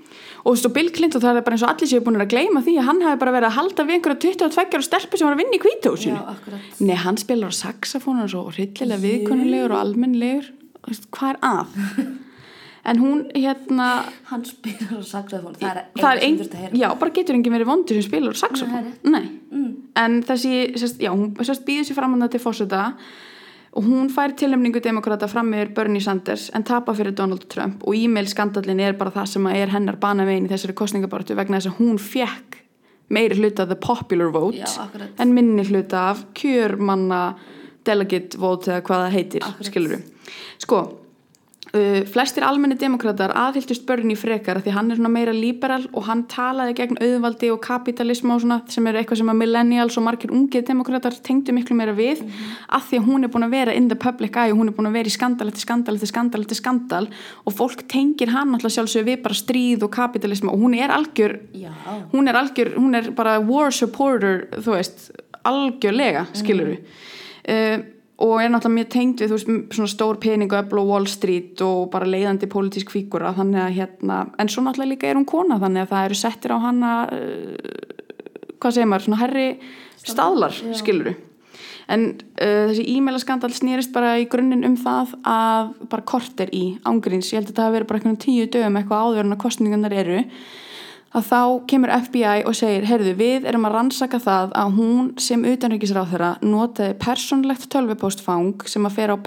og þú veist og Bill Clinton það er bara eins og allir séu búin að gleyma því að hann hafi bara verið að halda við einhverja 22 ára stelpu sem var að vinna í Já, kvítahúsinu akkurat. nei, hann spilar á saxofónu og svo hryllilega viðkunnulegur og almennlegur. Hvað er að en hún hérna Hann spilar á saxofón, það er það er ein, heyra. já, bara getur enginn verið vondur sem spilar á saxofón Mm. en þessi sest, já, hún býður sér fram hann til fórseta og hún fær tilhemningu demokrata fram með Bernie Sanders en tapa fyrir Donald Trump og e-mail skandallin er bara það sem er hennar banavegin í þessari kostningabartu vegna þess að hún fekk meiri hluta af the popular vote Já, en minni hluta af kjörmanna delegate vote eða hvað það heitir Akkurat. skilur sko Uh, flestir almenni demokrater aðhyldust Bernie frekar því hann er meira liberal og hann talaði gegn auðvaldi og kapitalism og svona sem er eitthvað sem að millennials og margir ungið demokrater tengdu miklu meira við Mhm. af því að hún er búin að vera in the public eye og hún er búin að vera í skandal eftir skandal eftir skandal eftir skandal og fólk tengir hann alltaf sjálfsög við bara stríð og kapitalism og hún er algjör Já, hún er algjör, hún er bara war supporter, þú veist algjörlega, skilur við uh, og er náttúrulega mjög tengd við veist, svona stór peningu öfl og Wall Street og bara leiðandi pólitísk að hérna, en svo náttúrulega líka er hún kona þannig að það eru settir á hana uh, hvað segir maður, svona herri staðlar, já. skilur við en uh, þessi e-maila skandal snýrist bara í grunninn um það að bara kort er í ángríns, ég held að það hafi verið bara einhvern tíu dögum eitthvað áður en að kostningarnar eru að þá kemur FBI og segir heyrðu, við erum að rannsaka það að hún sem utanríkisráð þeirra notaði persónlegt tölvupóstfang sem að fer á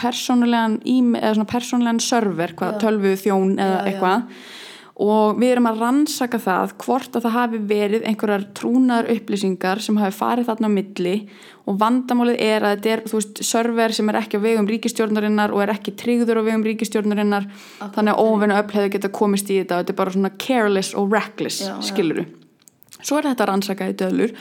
eða svona persónulegan server, hvað, tölvu þjón eða eitthvað og við erum að rannsaka það hvort að það hafi verið einhverjar trúnaðar upplýsingar sem hafi farið þarna á milli. Og vandamálið er að þetta er þú veist, server sem er ekki á vegum ríkistjórnarinnar og er ekki tryggður á vegum ríkistjórnarinnar þannig að öll hefði geta komist í þetta og þetta er bara svona careless og reckless Já, já. skiluru svo er þetta rannsakað í döðlur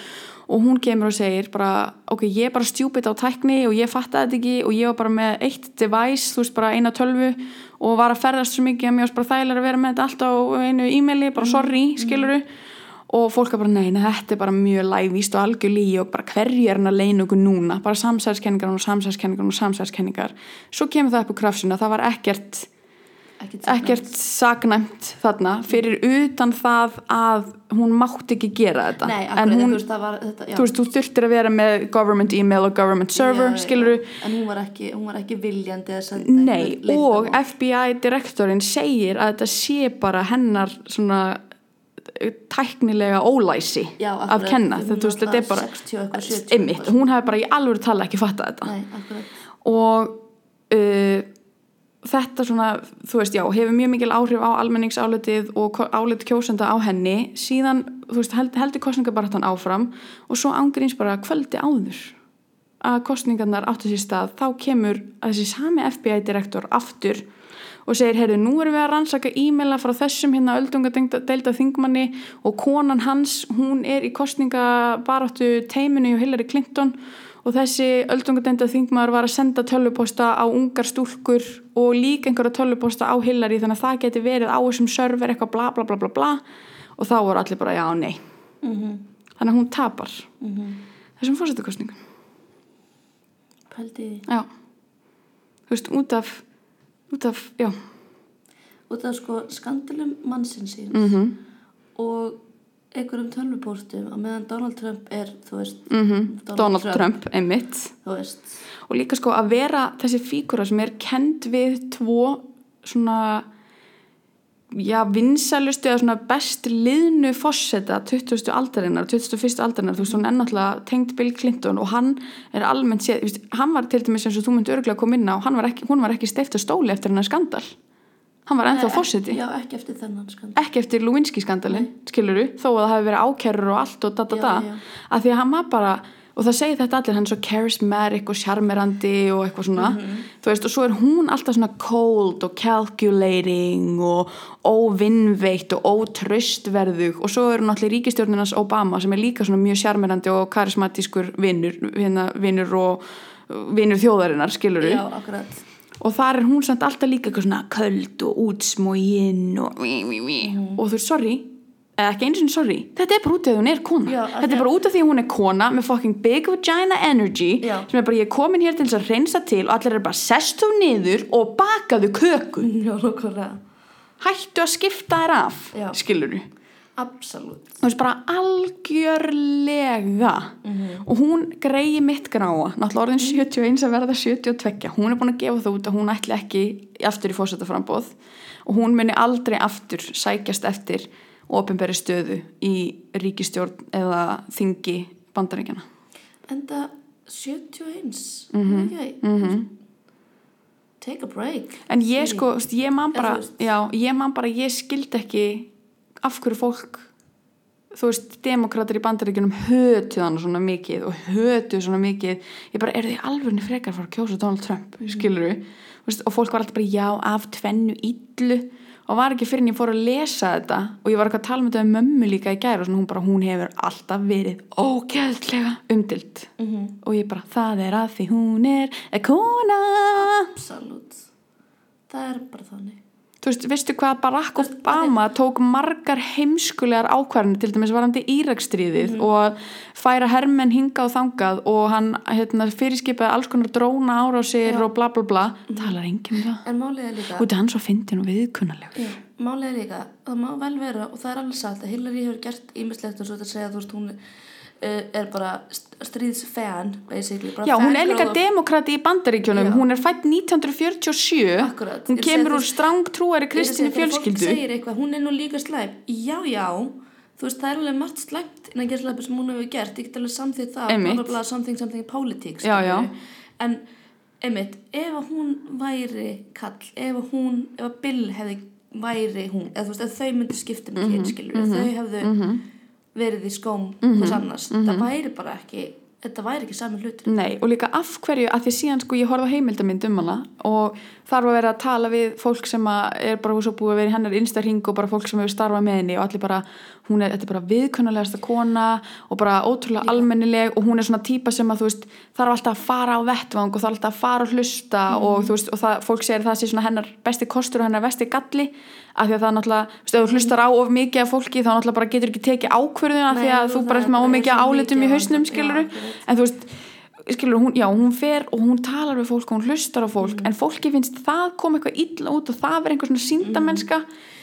og hún kemur og segir bara ok, ég er bara stjúpit á tækni og ég fattaði þetta ekki og ég var bara með eitt device, þú veist bara eina tölvu og var að ferðast svo mikið að mér varst bara þægilega að vera með þetta allt á einu e-maili, bara sorry, skiluru og fólk er bara, nei, nei, þetta er bara mjög lævíst og algjör lígi og bara hverju er hann að leina okkur núna, bara samsæðskenningar og samsæðskenningar og samsæðskenningar svo kemur það upp á krafsuna, það var ekkert ekkert saknæmt. Þarna. Fyrir utan það að hún mátti ekki gera þetta. Nei, en akkurat, hún, þú veist, var þetta, þú veist, þú þurftir að vera með government email og government server, Já, skiluru já. En hún var ekki, hún var ekki viljandi Nei, og. FBI-direktorinn segir að þetta sé bara hennar svona eh, tæknilega ólæsi Já, af kenna, þetta, veist, þetta er bara 60 og eitthvað, 70 einmitt, eitthvað. hún hefði bara í alvöru tala ekki fattað þetta. Nei, og uh, þetta svona, þú veist, já, hefur mjög mikil áhrif á almenningsálitið og álit kjósenda á henni. Síðan, þú veist, held, heldur kostningabaratan áfram og svo ángríns bara kvöldi áður að kostningarnar áttu sér stað, þá kemur þessi sami FBI-direktor aftur og segir, heyrðu, nú erum við að rannsaka e-maila frá þessum hérna öldungadeilda þingmanni og konan hans, hún er í kostningabaratu teiminu hjá Hillary Clinton og þessi öldungadeilda þingmaður var að senda tölvuposta á ungar stúlkur og líka einhverja tölvuposta á Hillary þannig að það geti verið á þessum server eitthvað bla bla bla bla bla. Og þá voru allir bara já, nei. Mhm, þannig að hún tapar. Mhm. þessum fórsetakostningum Pældi í því. já, þú veist, út af út af, já. Og það er sko skandalum mannsins síns. Mhm. Og einhverjum tölvupóstum að meðan Donald Trump er, veist, mm Donald, Trump, einmitt þú veist, og líka sko að vera þessi fígura sem er kend við tvo svona já, vinsalustu eða svona best liðnu fórseta 20. aldarinnar, 21. aldarinnar þú veist, hún er náttúrulega tengt Bill Clinton og hann er almennt séð, hann var til dæmis eins og þú myndi örgulega koma inn á, hann var ekki, hún var ekki steift á stóli eftir hennar skandal hann var ennþá Nei, fórseti Já, ekki eftir þennan skandal. Ekki eftir Lewinsky skandalin, skiluru þó að það hafi verið ákærur og allt og da da da. að því að hann var bara og það segir þetta allir, hann er svo charismatic og charmerandi og eitthvað svona. Mhm. þú veist, og svo er hún alltaf svona cold og calculating og óvinnveitt og ótröstverðug og svo er hún allir ríkistjórninans Obama sem er líka svona mjög charmerandi og karismatískur vinnur, hérna, vinnur og vinnur þjóðarinnar, skiluru Já, akkurat og þar er hún samt alltaf líka eitthvað svona köld og útsmógin og. Mhm. og þú veist, sorry. Eða ekki eins og sorry, þetta er bara út af því hún er kona. Já, af þetta er bara út af því hún er kona með fucking big vagina energy Já. sem er bara ég er komin hér til þess að reynsa til og allir er bara sest þú niður og bakaðu köku. Já, hættu að skipta þér af skilur absolutt. Þú veist bara algjörlega. Og hún greiði mitt gráa náttúrulega orðin 71 að verða 72 hún er búin að gefa það út að hún ætli ekki aftur í fórsetaframbóð og hún muni aldrei aftur sækjast eftir ofinberi stöðu í ríkistjórn eða þingi bandaríkjana en það 71 mm -hmm. take a break en ég sko, ég man bara já, ég man bara, ég skildi ekki af hverju fólk þú veist, demokrater í bandaríkjunum hötuð hann svona mikið og hötuð svona mikið, ég bara, eru þið alveg frekar að fara að kjósa Donald Trump, Mhm. skilur við og fólk var alltaf bara, já, af tvennu illu. Og var ekki fyrir en ég fór að lesa þetta og ég var eitthvað að tala með þetta um mömmu líka í gæri og svona, hún bara, hún hefur alltaf verið ógeðslega umdilt Mhm. og ég bara, það er að því hún er er kona. Absolutt. Það er bara þannig Þú veist, veistu hvað Barack Obama tók margar heimskulegar ákvarðanir til dæmis varandi Írakstríðið og færa hermenn hinga og þangað og hann hérna, fyrirskipaði alls konar dróna árásir Já. og bla bla bla. Talar enginn um það. En er líka og þetta er hann svo fyndin og viðkunnalegur er líka, það má vel vera og það er alveg satt að Hillary hefur gert ímislegt og svo þetta segja, þú veist, hún uh, er bara st- stríðsfan Já, hún er líka demokrati í bandaríkjunum. Já. hún er fætt 1947 Akkurat. hún kemur úr stráng trúari fólk fjölskyldu. eitthvað, hún er nú líka slæm. Já, já, þú veist, það er alveg margt slæmt innan gerðslega sem hún hefur gert. Ég get alveg samþýtt það, bla, something, something politics Já, já. en, einmitt, ef hún væri kall, ef hún ef Bill hefði væri hún, eða þú veist, ef þau myndi skipta um Mhm, kyn, skilur, ef þau hefðu verið í skóm hvers annars, mhm. það væri bara ekki þetta væri ekki sami hlutur Nei, og líka af hverju, að því síðan sko ég horfði á heimildamind um hana og þar var verið að tala við fólk sem að er bara svo búið að vera í hennar innstæðring og bara fólk sem hefur starfað með henni og allir bara, hún er, þetta er bara viðkunnulegasta kona og bara ótrúlega almennileg og hún er svona típa sem að þú veist þarf alltaf að fara á vettvang og þarf alltaf að fara og hlusta og þú veist, og það, fólk segir að það sé svona hennar besti kostur og hennar vesti galli af því að það náttúrulega, þú veist, ef þú hlustar á of mikið af fólki þá náttúrulega bara getur ekki tekið ákvörðuna af því að þú bara er með ómikið svo álitum í mikið hausnum, skiluru en þú veist, skilur, hún, já, hún fer og hún talar við fólk og hún hlustar á fólk en fólki finnst það koma eitthvað illa út og það verður einhver svona síndamennska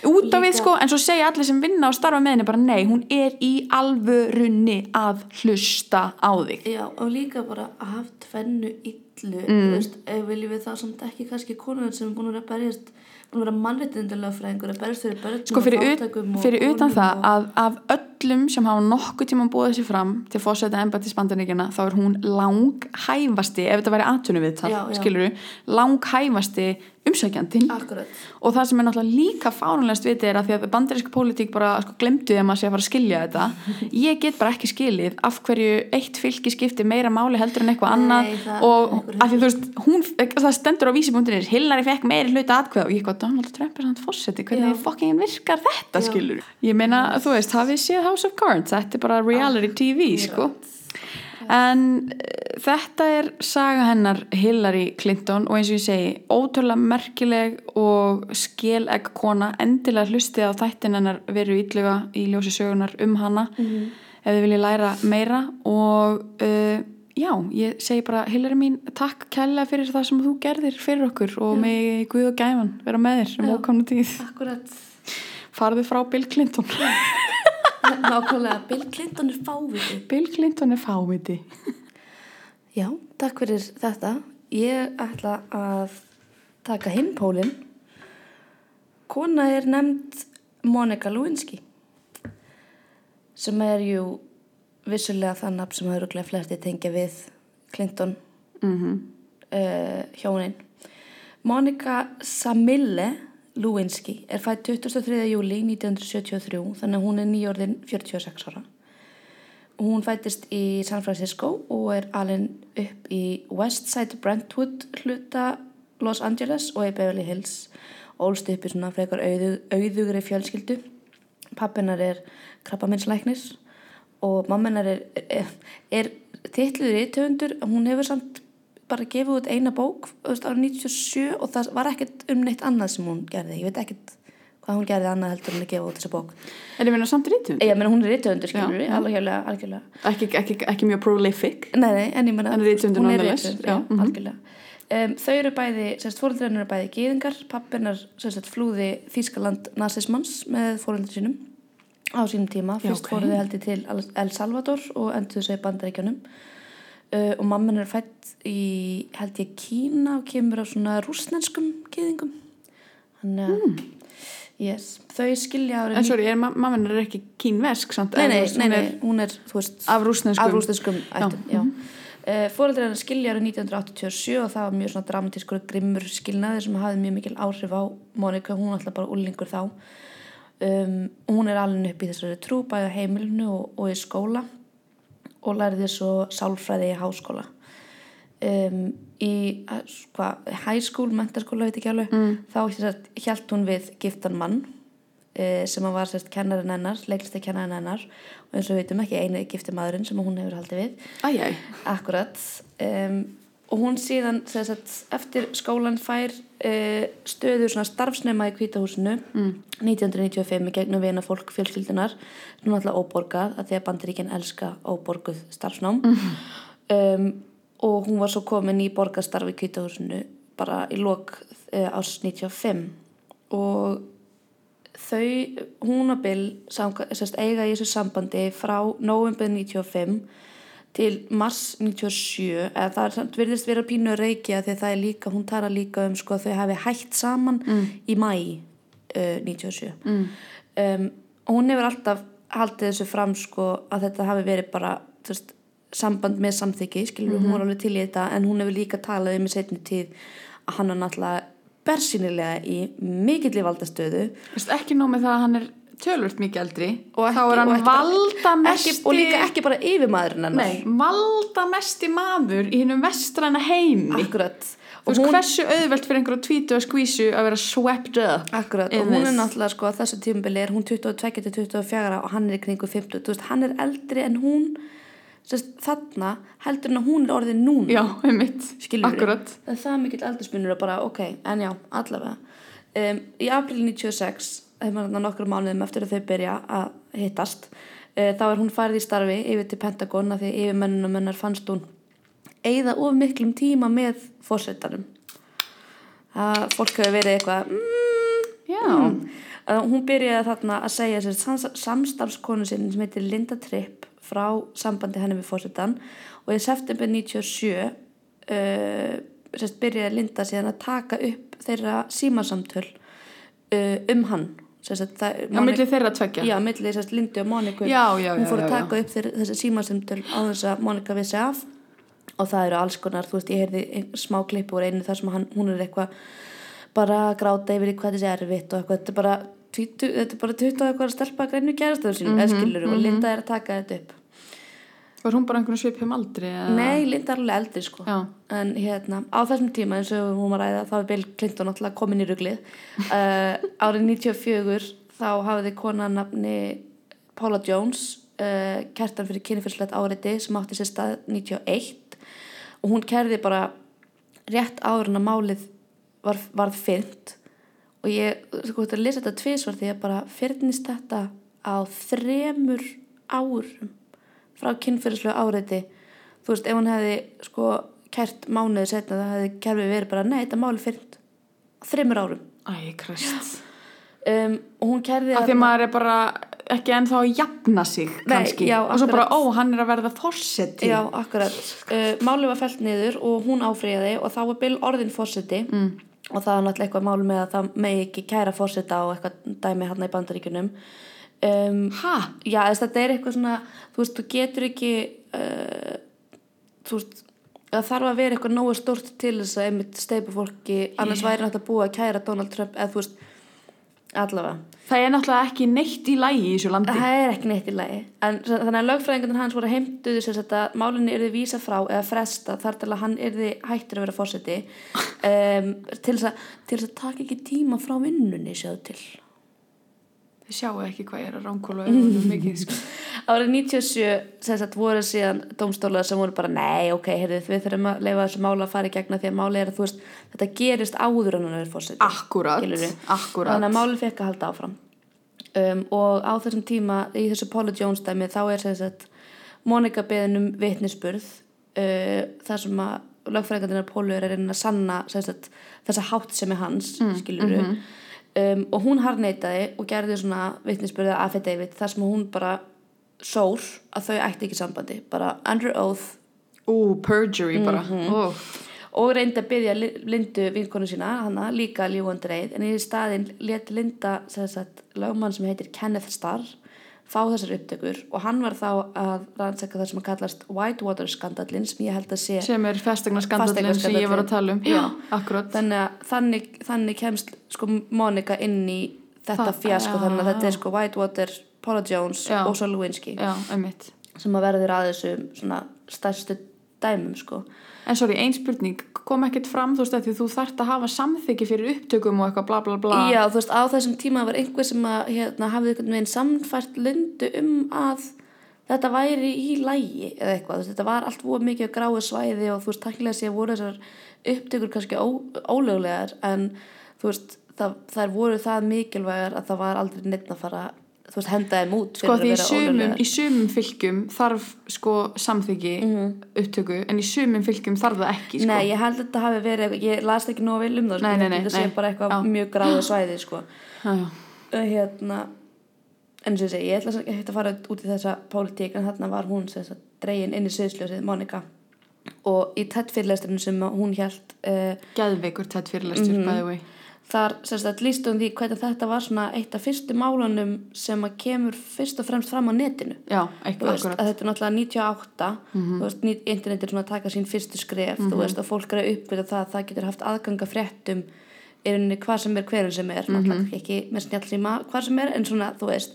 út á við sko, en svo segja allir sem vinna og starfa með henni bara nei, hún er í alvörunni að hlusta á þig. Já, og líka bara að hafa tvennu illu, Mm. þú veist, viljum við það samt ekki kannski konur sem er búin að berjast, búin að vera mannréttindulega fræðingur, að berjast fyrir börnum sko fyrir, og fátækum og fyrir utan konum það og, að af öllum sem hafa nokkuð tíma búið sér fram til fórsæta embættis bandaríkjana þá er hún langhæfasti ef þetta væri atvinnuviðtal, Já, já. skiluru langhæfasti umsækjandinn. Akkurat, og það sem er náttúrulega líka fárunlegast vitið er að því að bandaríska pólitík bara sko, glemdu þegar maður sé að fara að skilja þetta. Ég get bara ekki skilið af hverju eitt fylgi skiptir meira máli heldur en eitthvað annað. og af því þú veist, hún, það stendur á vísibúndinir Hillary fekk meiri hluta atkveð og ég eitthvað Donald Trump er samt fórseti, hvernig Já. fucking virkar þetta Já. skilur ég meina, þú veist, hafið séð House of Cards? Þetta er bara reality TV, sko en uh, þetta er saga hennar Hillary Clinton og eins og ég segi ótrúlega merkileg og skelegg kona. Endilega hlustið á þættin hennar veru ítluga í ljósi sögunar um hana ef þið viljið læra meira. Og uh, já, ég segi bara Hillary mín, takk kærlega fyrir það sem þú gerðir fyrir okkur og með Guð og gæfan vera með þér um Já. ókomna tíð. Akkurat, farðu frá Bill Clinton nákvæmlega, Bill Clinton er fáviti. Bill Clinton er fáviti Já, takk fyrir þetta. Ég ætla að taka hinn pólinn. Kona er nefnd Monika Lewinsky sem er jú vissulega það nafn sem öruglega flesti tengja við Clinton mm uh, hjónin. Monika Samille Lewinsky er fætt 23. júli 1973 þannig að hún er nýjórðin 46 ára. Hún fættist í San Francisco og er alveg upp í Westside Brentwood hluta Los Angeles og í Beverly Hills ólst upp í svona frekar auðu, auðugri fjölskyldu. Pappinar er krabbaminslæknis og mamminar er, er, er titluður í töfundur, hún hefur samt bara gefið út eina bók ára 97 og það var ekkert um neitt annað sem hún gerði, ég veit ekkert hvað hún gerði annað heldur en að gefa út þessa bók En ég meina samt rítund ég meina hún er já. algjörlega, algjörlega ekki, ekki, ekki mjög prolific nei, nei, en ég meina hún er já, mhm. algjörlega um, þau eru bæði, sérst fóröldræðin eru bæði gýðingar, pappinar sérst flúði Þískaland nazismans með fóröldri sínum á sínum tíma. Fyrst ok. fóru þau heldur til El- Salvador og endur þau í bandaríkjunum. Uh, og mamman er fætt í, held ég, Kína og kemur á svona rúsnenskum gyðingum. Þannig að, Hmm. yes, þau skilja. En sorry, er, mamman er ekki kínvesk samt? Nei, nei, nei, hún nei, er hún er, veist, Af rússneskum? af rúsneskum ættum, já. mhm. Uh, Fóreldrar hennar skilja árið 1987 og það var mjög svona dramatískur grimmur skilnaði sem hafði mjög mikil áhrif á Monika, hún var alltaf bara úlingur þá. Um, hún er alveg upp í þessari trú bæði á heimilinu og, og í skóla og lærði svo sálfræði í háskóla. Um, í hva, high school, mentaskóla, veit ekki alveg, Mm. þá hjælt hún við giftan mann uh, sem hann var sérst kennarinn hennar, leiklista kennarinn hennar og eins og við veitum ekki eini gifti maðurinn sem hún hefur haldið við. Æjæj. Akkurat um, og hún síðan sagt, eftir skólan fær uh, stöðu svona starfsnema í kvítahúsinu Mm. 1995 í gegnum vina fólk fjölskyldunar sem alltaf óborgað að því að bandaríkinn elska óborguð starfsnám. Um, og hún var svo komin í borgastarf í kvítahúsinu bara í lok uh, ás 95 og þau, hún og Bill eiga í þessu sambandi frá november 95 til mars 97 eða það er samt virðist vera pínu að reykja því það er líka, hún tala líka um sko þau hafi hætt saman í mæ uh, 97 Mm. um, og hún hefur alltaf haldið þessu fram sko að þetta hafi verið bara þú veist, samband með samþyggi skilur hún var alveg til í þetta en hún hefur líka talað um í setni tíð að hann er náttúrulega bersýnilega í mikill í valdastöðu ekki nóg með það að hann er tölvört mikið eldri Og þá ekki- er hann og bara- valdamesti ekki, og líka ekki bara yfirmaðurinn hennar. Nei, valdamesti maður í hennum vestræna heimi. Akkurat. Og veist, hún, hversu auðvelt fyrir einhverju tvítu að skvísu að vera swept up akkurat, og hún er náttúrulega sko að þessu tímubili er hún 22 til 24 og hann er í kringu 50 þú veist, hann er eldri en hún þarna heldur en að hún er orðin núna. Já, einmitt, skilur akkurat. Það er það mikill aldurspunur og bara ok, en já, allavega. Um, í april 96 þegar maður nokkru mánuðum eftir að þau byrja að hittast. Uh, þá er hún farið í starfi yfir til Pentagon að því yfir mennunum hennar fannst hún eigða of miklum tíma með fórsetanum að fólk hefur verið eitthvað mm, Já, Uh, hún byrjaði þarna að segja sér sams, samstarfskonu sinni sem heitir Linda Tripp frá sambandi henni við fórsetan og í september 97 uh, sérst, byrjaði Linda síðan að taka upp þeirra símasamtöl uh, um hann sérst, það, á milli þeirra tveggja? Já, milli sérst, Lindu og Móniku Já, já, hún fór að taka upp þeir, þessi símasamtöl á þess að Mónika vissi af. Og það eru alls konar, þú veist, ég heyrði smá klippu úr einu þar sem hann, hún er eitthvað bara gráta yfir hvað þessi er erfitt og eitthvað, þetta er bara 20, þetta er bara 20 og eitthvað að stelpa að greinu gerastöðu sín, mm Mhm, skilur og Linda er að taka þetta upp Var hún bara einhvern svipum aldri? eða? Nei, Linda er alveg eldri sko. Já, en hérna, á þessum tíma eins og hún var að ræða, þá er Bill Clinton alltaf komin í ruglið. Uh, árið 94 þá hafiði kona nafni Paula Jones uh, kertan fyrir kynfyrslegt áreiti sem átti sér stað 91 og hún kerði bara rétt en að málið var, varð fyrnt. Og ég, sko, þetta að lesa þetta tvisvar því að bara fyrnist þetta á þremur árum frá kynfyrirslu áreiti þú veist, ef hann hefði sko kært mánuði setna það hefði kerfið verið bara, nei, þetta máli fyrnt á þremur árum. Æ, krist. Um, og hún kærði Af því maður er bara ekki ennþá að jafna sig Nei, kannski. já, og svo bara, ó, hann er að verða fórseti Já, akkurat. Uh, málið var fellt niður og hún áfriðaði og þá var Bill orðin fórseti mm. og það var náttúrulega eitthvað mál með að það megi ekki kæra fórseta og eitthvað dæmi hann í bandaríkunum. Um, Ha? já, þess að þetta er eitthvað svona, þú veist, þú getur ekki, uh, þú veist, það þarf að vera eitthvað nógu stórt til þess að einmitt steipa fólki, annars væri náttúrulega búið að kæra Donald Trump eða þú veist, allavega. Það er náttúrulega ekki neitt í lægi í þessu landi Það er ekki neitt í lagi. En þannig að lögfræðingarnir hans voru heimtuðu sér að málunni yrði vísa frá eða fresta þar til að hann yrði hættur að vera fórseti um, til þess að, að taka ekki tíma frá vinnunni sjáðu til. Þið sjáu ekki hvað ég er að ránkóla sko. Árið 97 sem sagt voru síðan dómstólar sem voru bara nei, ok, heyrðu, við þurfum að leifa þessu mála að fara í gegna því að máli er að þú veist þetta gerist áður en hann er fórseti. Akkurat, Skilurðu? akkurat Þannig að málið fekk að halda áfram. Um, og á þessum tíma, í þessu Paula Jones dæmi, þá er sem sagt Monika beðin um vitnisspurð uh, þar sem að lögfræðingarnir Pólu er að sanna sem sagt, þessa hátt sem er hans, mm, skiluru. Um, og hún harneitaði og gerði svona vitnisbyrða affidavit þar sem hún bara sór að þau ætti ekki sambandi bara under oath. Ú, perjury bara. Mhm. Ó, og reyndi að byggja Lindu vinkonu sína, hana líka ljúandi reið en í staðinn let Linda sagt, lögmann sem heitir Kenneth Starr fá þessar upptökur og hann var þá að rannsaka það sem að kallast Whitewater skandallin sem ég held að sé sem er festegna skandallin sem ég var að tala um Já. akkurat þannig þannig, þannig kemst sko Monika inn í þetta fjasko já, þannig að þetta já. er sko Whitewater, Paula Jones Já. og svo Lewinsky Já, sem að verður að svona stærstu dæmum sko En sorry, ein spurning, kom ekkert fram þú veist að þú þarft að hafa samþyggi fyrir upptökum og eitthvað bla bla bla. Já, þú veist, á þessum tíma var einhver sem að hérna, hafði einhvern veginn samfært lundu um að þetta væri í lægi eða eitthvað, veist, þetta var allt voru mikið gráu svæði og þú veist, takkilega sé voru þessar upptökur kannski ó, ólöglegar en þú veist, það, þær voru það mikilvægar að það var aldrei neitt að fara, þú veist, henda þeim út Sko því í að sumum, ólöglegar. í sumum fylgjum þarf sko samþyggi upptöku en í sumum fylgjum þarf það ekki sko. Nei, ég held að þetta hafi verið, ég las ekki nóg vel um það, sko, Nei, held nei, að þetta sé bara eitthvað Já. mjög gráu svæði, sko. Uh, hérna en sem ég segi, ég ætla að fara út í þessa pólitík en þarna var hún sem sagt, dregin inn í sviðsljósið, Monika og í tett fyrirlesturinn sem að hún hjælt uh, Geðveikur tætt fyrirlestur Mhm. by the way þar sem sagt líst um því hvernig þetta var svona eitt af fyrstu málunum sem að kemur fyrst og fremst fram á netinu. Já, eitthvað veist, akkurat. að þetta er náttúrulega 98 þú veist, ný- internet er svona að taka sín fyrstu skref þú veist, og fólk er að uppvita það að það getur haft aðganga fréttum í rauninni hvað sem er hverjum sem er náttúrulega ekki með snjálfsíma hvað sem er en svona, þú veist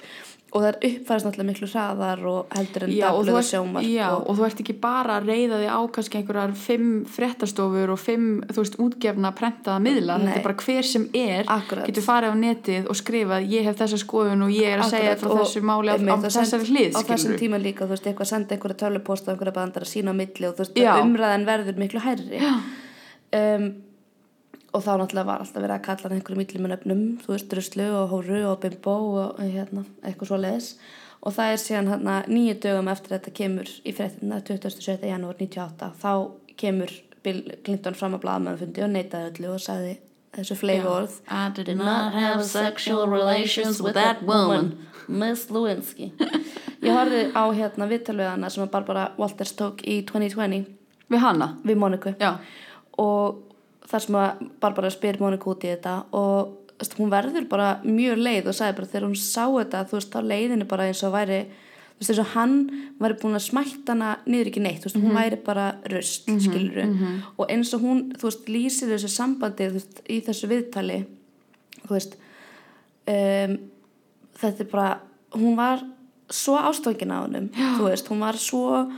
og það er uppfæðast náttúrulega miklu hraðar og heldur en og ert, sjómar já, og þú ert ekki bara að reyða þig á kannski einhverjar fimm fréttastofur og fimm, þú veist, útgefna prentaða miðla, Nei. þetta er bara hver sem er Akkurat. getur farið á netið og skrifað ég hef þessa skoðun og ég er að segja Akkurat, frá og þessu máli á, á og þessari hlið, á þessum tíma líka, þú veist, eitthvað senda einhverja töluposta og einhverja bandar að sína á milli og þú veist, umræðan verður miklu hærri. Um, og þá náttúrulega var alltaf verið að kalla hann einhverjum millimunöfnum, þú veist, druslu og hóru og bimbo og hérna, eitthvað svo leiðis og það er síðan hérna nýju dögum eftir þetta kemur í fréttina 27. janúar 98 þá kemur Bill Clinton fram að blaðmannfundi og neitaði öllu og sagði þessu fleigi orð I did not have sexual relations with that woman, Miss Lewinsky. Ég horfði á hérna viðtalveðana sem að Barbara Walters tók í 2020 Við hana? við Moniku Já, og þar sem að Barbara spyr Moniku út í þetta og veist, hún verður bara mjög leið og sagði bara þegar hún sá þetta þú veist á leiðinu bara eins og væri þú veist eins og hann væri búin að smætta hana niður ekki neitt, þú veist, hún væri bara röst, mm -hmm, og eins og hún þú veist, lýsir þessu sambandi þú veist, í þessu viðtali þú veist um, þetta er bara hún var svo ástofngin á honum þú veist, hún var svo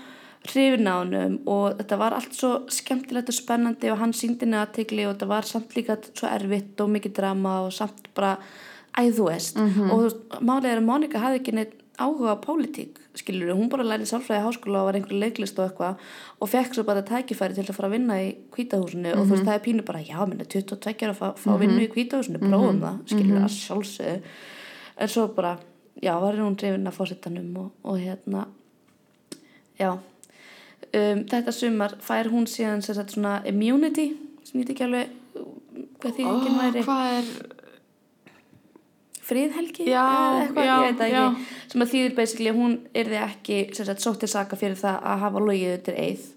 hrifin á honum og þetta var allt svo skemmtilegt og spennandi og hann síndi henni aðtegli og þetta var samt líka svo erfitt og mikið drama og samt bara æð þú veist. Og málið er að Monika hafði ekki neitt áhuga á pólitík skilur hún bara lærið sálfræði háskóla og var einhver leiklist og eitthvað og fekk svo bara tækifæri til að fara að vinna í kvítahúsinu og þú veist það er pínu bara já, minna 22 er að fá, fá vinnu í kvítahúsinu prófum það, skilur það sjálfsögðu. En svo bara, já, var hún drifin að fórsetanum og, og hérna já um, þetta sumar fær hún síðan sem sagt svona immunity sem ég veit ekki alveg hvað því ekki væri hvað er friðhelgi Já, eitthvað, já, ég veit það já. ekki sem að þýðir basically að hún yrði ekki sem sagt, sótt til saka fyrir það að hafa logið undir eið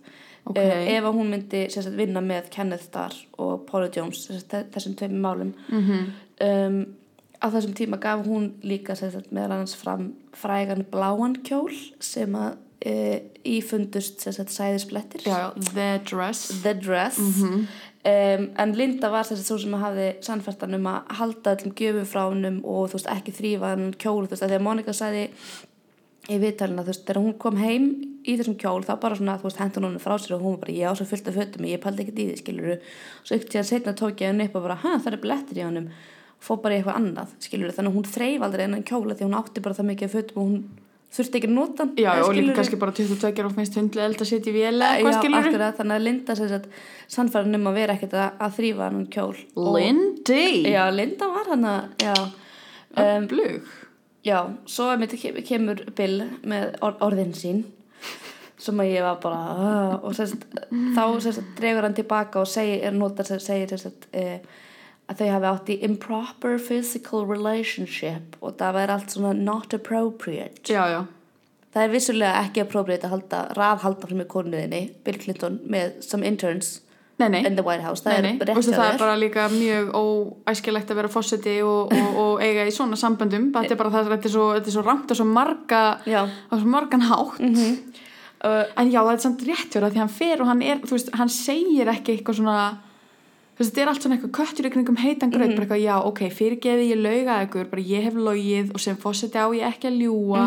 Ok. ef að hún myndi sagt, vinna með Kenneth Starr og Paula Jones sagt, þessum tveimur málum Mhm. um, á þessum tíma gaf hún líka sagt, meðal annars fram frægan bláan kjól sem að e, ífundust sem sagt, sæðisblettir The Dress. The Dress. Mhm. um, en Linda var þess að svo sem hafði sannfærstan um að halda öllum gjöfum frá hennum og þú veist ekki þrýfa hann kjól þú veist að því að Monika sagði í viðtalina þú veist þegar hún kom heim í þessum kjól þá bara svona þú veist hendur hún frá sér og hún var bara ég á svo fullt af fötum ég paldi ekki í því skiluru svo ykkur tíðan setna tók ég henni upp og bara hæ það er blettir í honum. Fór bara í eitthvað annað skiluru þannig að hún þreif aldrei enn kjóla því hún átti bara það mikið af fötum og hún þurfti ekki að nota Já, og líka kannski bara 22 og finnst hundlega eld að setja í vél þannig að Linda sem sagt sannfæran um að vera ekkert að, að þrýfa hann kjól. Og- Lindy Já, Linda var hann að, um, Blug Já, svo kemur Bill með or orðin sín sem að ég var bara uh, og sérst, þá sérst, dregur hann tilbaka og segir, notar segir sérst, uh, að þau hafi átt í improper physical relationship og það væri allt svona not appropriate. Já, já, það er vissulega ekki appropriate að halda rafhalda frá með konuðinni Bill Clinton með some interns nei, nei. in the White House, það Nei, er rétt Veistu, hjá það er bara líka mjög óæskilegt að vera fósiti og, og, og eiga í svona samböndum. Þetta er bara það, þetta er svo, þetta er svo rangt og svo marga á svo margan hátt. Uh, en já, það er samt rétt fyrir að því hann fer og hann er, þú veist, hann segir ekki eitthvað svona þú veist, þetta er allt svona eitthvað köttur í kringum heitan gröð, bara eitthvað, já, ok, fyrirgeði ég lauga ykkur, bara ég hef logið og sem fósiti á ég ekki að ljúa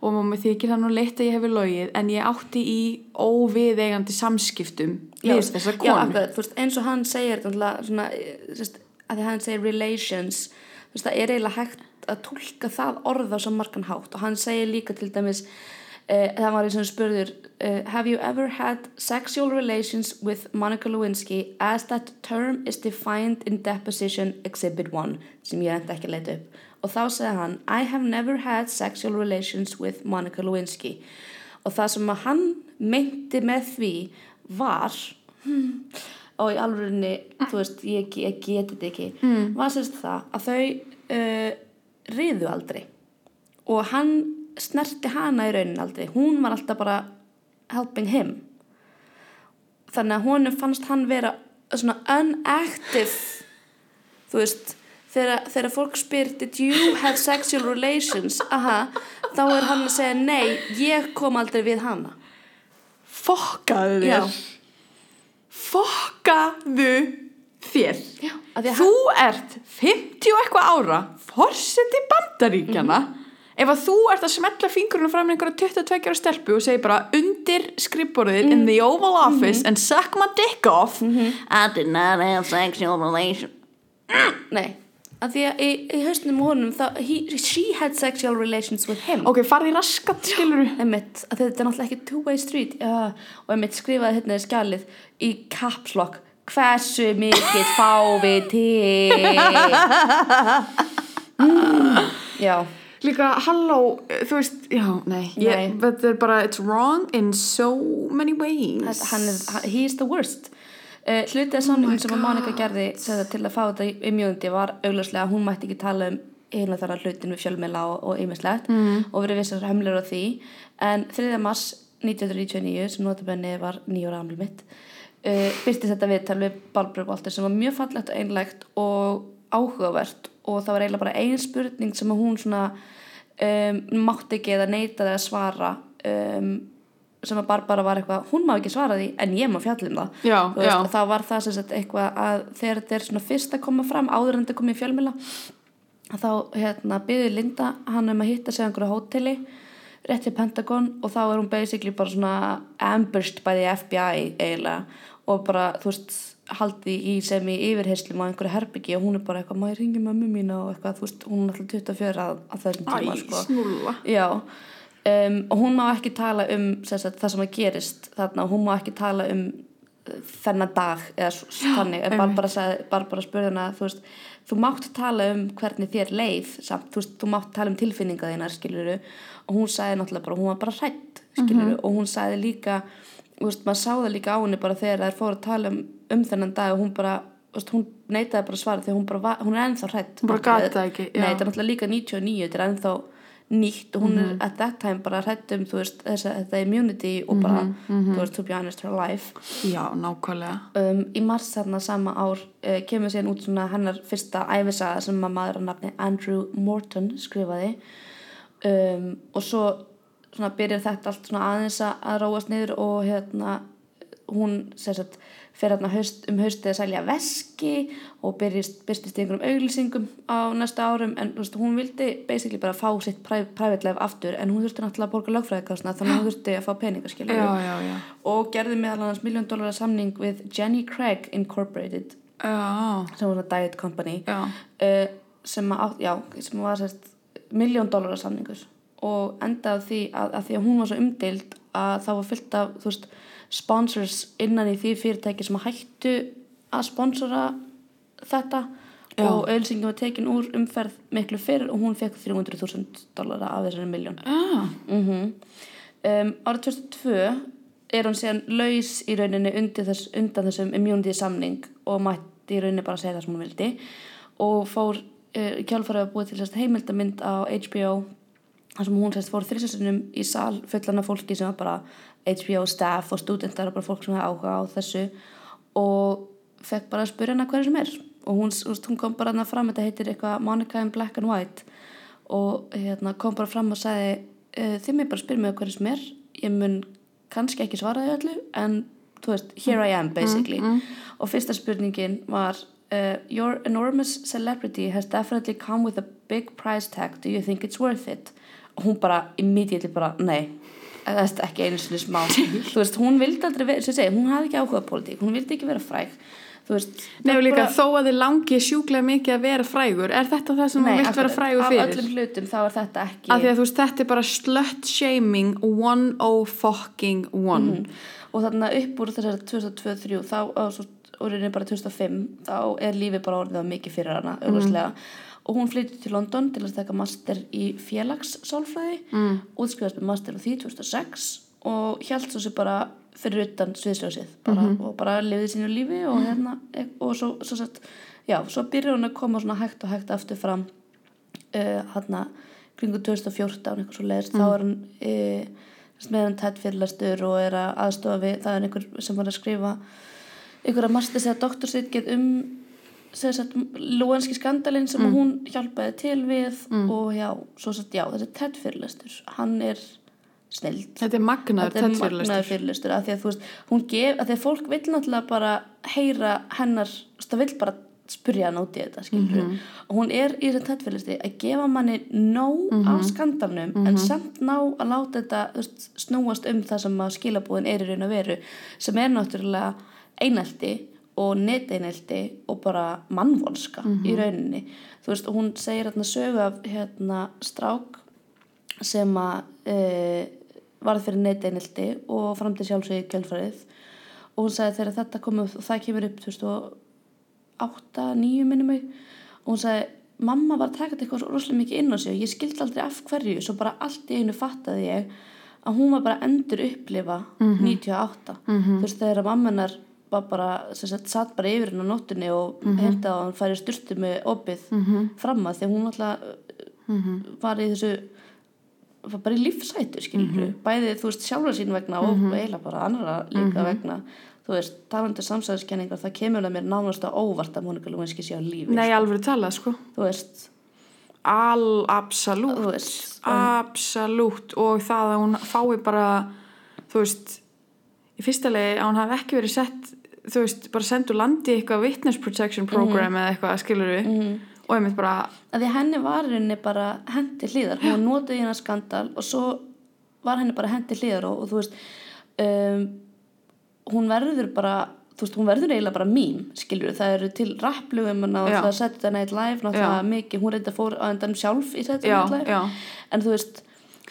og mér þykir það nú leitt að ég hef logið en ég átti í óviðeigandi samskiptum já, við þessa já, konu. akkurat, þú veist, eins og hann segir svona, eh, þú veist, að því hann segir relations, þú veist, það er eiginlega hægt að tólka það orð á svo margan hátt og hann segir líka til dæmis uh, það var eins og spurður uh, have you ever had sexual relations with Monica Lewinsky as that term is defined in deposition exhibit 1 sem ég enda ekki að leita upp? Og þá segði hann I have never had sexual relations with Monica Lewinsky. Og það sem að hann meinti með því var hmm, og í alvörinni þú veist, ég, ég geti þetta ekki mm. var sérst það að þau uh, riðu aldrei. Og hann snerti hana í raunin aldrei. Hún var alltaf bara helping him. Þannig að honum fannst hann vera svona unactive þú veist þegar, þegar fólk spyr did you have sexual relations? Aha, þá er hann að segja nei, ég kom aldrei við hana. Fokkaðu Já. þér fokkaðu þér. Já, þú ert 50 og eitthvað ára forseti bandaríkjana Mhm. Ef að þú ert að smetla fingurinn fram með einhverja 22 ára stelpu og segir bara undir skrifborðið Mhm. in the Oval Office and suck my dick off I did not have sexual relations. nei, af því að í, í á honum þá, he, she had sexual relations with him. Ok, farði í raskat skilur Einmitt, að þetta er náttúrulega ekki two-way street. Já, og einmitt skrifaði hérna í skjalið í caps lock hversu mikið fá við til? Mm, já líka, halló, þú veist já, nei, Nei. Þetta er bara it's wrong in so many ways er, he is the worst uh, hlutið af samningum sem að Monika gerði til að fá þetta immunity var augljóslega að hún mætti ekki tala um einu þar hlutin við fjölmiðla og, og ýmislegt mm. og verið vissar hömlur á því en 3. mars 1999 sem notabenni var nýjóra amli mitt uh, byrtist þetta viðtal við Barbara Walter sem var mjög fallegt og einlægt og áhugavert og það var eiginlega bara ein spurning sem hún svona um, mátti ekki eða neitaði að svara um, sem að Barbara var eitthvað, hún má ekki svara því en ég má fjalla um það. Já, veist, þá var það sem sagt eitthvað að þegar þetta er svona fyrst að koma fram áður en þetta komið í fjölmila þá hérna byggði Linda hann um að hitta sig á einhverju hóteli rétt til Pentagon og þá er hún basically bara svona ambushed by the FBI eiginlega og bara þú veist haldi í sem í yfirheyslum á einhverju herbyggi og hún er bara eitthvað, maður ringi mömmu mína? og eitthvað, þú veist, hún er alltaf 24 að, að þessum tíma, Æ, sko. snúlla. Já, um, og hún má ekki tala um sem sagt, það sem að gerist þarna og hún má ekki tala um uh, þennan dag eða þannig, en Barbara, sagði, Barbara spurði hana þú veist, þú mátt tala um hvernig þér leið samt, þú veist, þú mátt tala um tilfinninga þínar, skiluru og hún sagði náttúrulega bara, hún var bara hrætt skiluru, og hún sagði líka þú veist, maður sá það líka á henni bara þegar þær fóru að tala um, um þennan dag og hún bara veist, hún neitaði bara svara því hún, bara hún er ennþá hrætt Hún bara gat það ekki. Nei, þetta er náttúrulega líka 99, þetta er ennþá nýtt og hún Mhm. er at that time bara hrætt um veist, þessa, þetta immunity og bara, Mhm, þú veist, to be honest, her life. Já, nákvæmlega. Um, í mars þarna sama ár uh, kemur síðan út svona hennar fyrsta æfisaga sem að maður að nafni Andrew Morton skrifaði. Um, og svo svona byrjar þetta allt svona aðeins að- róast niður og hérna hún sem sagt fer hérna haust, um haustið að selja veski og byrjist, byrstist í einhverjum auglýsingum á næsta árum. En veist, hún vildi basically bara fá sitt pri- private life aftur en hún þurfti náttúrulega að borga lögfræðikastna þannig að hún þurfti að fá já, og gerði meðal annars miljón dólar samning við Jenny Craig Incorporated já, sem var svona diet company uh, sem, að, já, sem var miljón dólar samningur. Og endaði því að, að því að hún var svo umdild að það var fyllt af þú veist, sponsors innan í því fyrirtæki sem hættu að sponsora þetta Já. og auðlýsingin var tekin úr umferð miklu fyrr og hún fekk 300.000 dólara af þessari miljón já. mm um, árið 2002 er hún síðan laus í rauninni undir þess, undan þessum immunity samning og mætt, í rauninni bara að segja það sem hún vildi og fór uh, kjálfarið að búið til sérst heimildamind á HBO þar sem hún sérst fór þrjusunum í sal fullan af fólki sem var bara HBO staff og studentar og bara fólk sem hefði áhuga á þessu og fekk bara að spyrja hana hverju sem er. Og hún, hún kom bara hana fram þetta heitir eitthvað Monica in Black and White. Og hérna, kom bara fram og sagði uh, þið mér bara spyrja mig hverju sem er. Ég mun kannski ekki svara því öllu en þú veist, here I am basically. og fyrsta spurningin var uh, your enormous celebrity has definitely come with a big price tag. Do you think it's worth it? Og hún bara immediately bara, nei það er ekki einu sinni smá þú veist, hún vildi aldrei vera, sem ég segi, hún hafði ekki áhuga á pólitík, hún vildi ekki vera fræg þú veist, Nei, og líka bara- þó að þið langi sjúklega mikið að vera frægur, er þetta það sem þú vilt vera frægur af fyrir? öllum hlutum þá er þetta ekki Af að þú veist, þetta er bara slut shaming one oh fucking one. Mhm. og þarna upp úr þessari 2023 þá, og svo orðinni bara 2005 þá er lífið bara orðið að mikið fyrir hana auðvarslega og hún flyttir til London til að taka master í félagssálfræði mm. útskrifast með master á því 2006 og hjælt svo sér bara fyrir utan sviðsljósið bara, og bara lifið sínu lífi og hérna og svo, svo sett, já, svo byrjar hún að koma svona hægt og hægt aftur fram uh, hérna kringu 2014 eitthvað svo leiðist þá er hann uh, með hann tætt fyrirlastur og er að aðstofa við það er einhver sem var að skrifa einhverja masters eða doktorsritgerð um sagt lúanski skandalinn sem hún hjálpaði til við og já, svo sagt já, þessi tætt fyrirlastur hann er snild Þetta er magnaður þetta er tett magnaður fyrirlistur af því að þú veist, hún gef, að því að fólk vill náttúrulega bara heyra hennar það vill bara spyrja hann út í þetta skilur Mhm. og hún er í þessum tættfyrirlisti að gefa manni nóg Mhm. af skandalnum en samt ná að láta þetta veist, snúast um það sem að skilabúðin er í raun og veru sem er náttúrulega einelti og neteinelti og bara mannvonska í rauninni. Þú veist, og hún segir hérna sögu af hérna strák sem að e, varð fyrir neteinildi og fram til sjálfsögði kjölfarið. Og hún sagði þegar þetta kom upp og það kemur upp 2008, 9 minnum mig. Og hún sagði mamma var að taka þetta eitthvað rosalega mikið inn á sig og ég skildi aldrei af hverju svo bara allt í einu fattaði ég að hún var bara endur upplifa 98 þú veist þegar mammanar var bara, sem sagt, satt bara yfir hennar nóttunni og mm -hmm. heimtaði að hann færi styrtu með opið fram að því að hún alltaf var í þessu var bara í lífsætu skilur bæði þú veist sjálfur sín vegna og eiginlega bara annara líka vegna. Þú veist talandi samsæðiskenningar það kemur að mér nánast á óvart að Monika Lewinsky sé á lífi Nei, alveg talað, sko. þú veist, All, absolutt. veist Absolutt. Og það að hún fái bara, þú veist, í fyrsta legi að hún hafi ekki verið sett, þú veist, bara sendu landi eitthvað witness protection program eða eitthvað, skilur við. Og einmitt bara, að því henni var henni bara hendi hlýðar, hún notaði hennar skandal og svo var henni bara hendi hlýðar og, og þú veist um, hún verður bara þú veist, hún verður eiginlega bara mím skilur það eru til rapplugum og það setja þetta Night Live náttúrulega mikið, hún reynda fór á endan sjálf í Já, Night Live. já. en þú veist,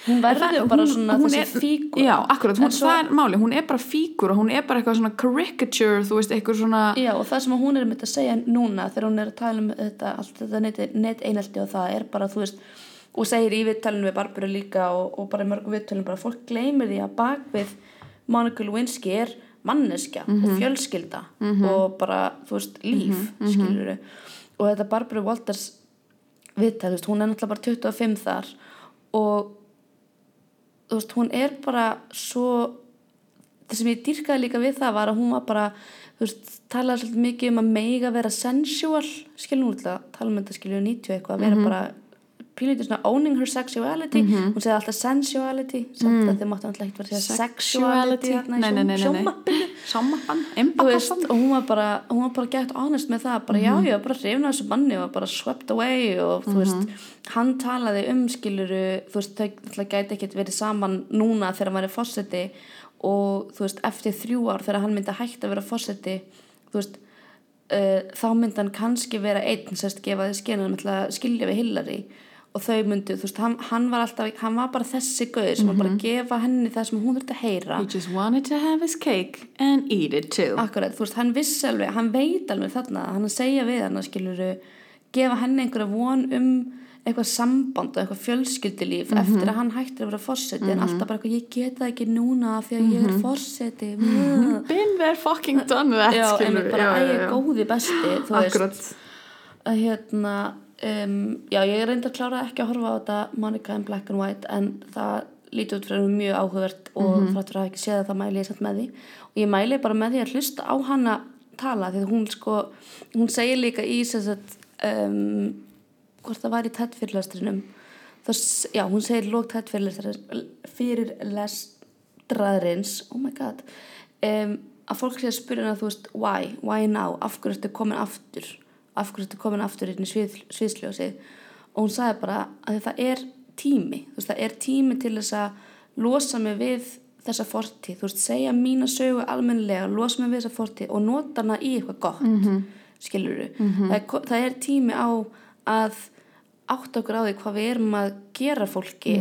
hún verður bara hún- svona hún þessi fígur Já, akkurat, hún, svo- það er máli, hún er bara fígur og hún er bara eitthvað svona caricature, þú veist, eitthvað svona, Já, og það sem hún er með að segja núna þegar hún er að tala um þetta, allt þetta net einelti og það er bara, þú veist og segir í viðtalinu við Barbara líka og, og bara í mörgum viðtalinu bara fólk gleymir því að bakvið Monica Lewinsky er manneskja og fjölskylda og bara, þú veist, líf mm og þetta Barbara Walters viðtal, þú veist, hún er náttúrulega bara 25 þar og þú veist, hún er bara svo það sem ég dýrkaði líka við það var að hún var bara þú veist, talaði svolítið mikið um að meiga vera sensual, hún alltaf tala um þetta skilur 90 eitthvað, að vera bara pínlítið svona owning her sexuality. Hún segði alltaf sensuality. Samt að þið máttu alltaf ekkert vera sexuality Þú veist, embakassan. og hún var bara hún var bara gett honest með það bara já, ég var bara hrifna þessu manni og bara swept away og þú veist, hann talaði um skiluru, þú veist, þau náttúrulega gæti ekkert verið saman núna þegar hann var í fósetti og þú veist, eftir þrjú ár þegar hann myndi að hætta að vera fósetti þú veist, uh, þá myndi hann kannski vera einn, sérst, gefa þið skinn hann ætla að skilja við Hillary og þau myndu, þú veist, hann, hann var alltaf hann var bara þessi gauð sem var bara að gefa henni það sem hún þurfti að heyra. He just wanted to have his cake and eat it too. Akkurat, þú veist, hann vissi alveg, hann veit alveg þarna, hann segja við hann skiluru gefa henni einhverja von um eitthvað samband og eitthvað fjölskyldulíf Mhm. eftir að hann hættir að vera fórseti en alltaf bara eitthvað, ég get það ekki núna því að ég er fórseti mm. been there fucking done that já, við. bara ég er góði besti þú veist, akkurat. Að hérna um, já, ég reyndi að klára ekki að horfa á þetta Monica in Black and White en það lítur út fyrir mjög áhugavert og mm -hmm. fráttur að ekki séð það, mæli ég satt með því. Og ég mæli bara með því að hlusta á hana tala því hún sko hún segir líka í sagt um, hvort það var í tættfyrirlestrinum já, hún segir lók tættfyrirlestrins fyrir lestraðrins oh my god um, að fólk sé að spyrja hana þú veist why, why now, af hverju ertu komin aftur af hverju ertu komin aftur inn í svið, sviðsljósið? Og hún sagði bara að það er tími. Þú veist, það er tími til þess að losa mig við þessa fortíð. Þú veist, segja mína sögu almennilega losa mig við þessa fortíð og nota hana í eitthvað gott. Mm -hmm. skilur það, er, ko- það er tími á að átta okkur á því hvað við erum að gera fólki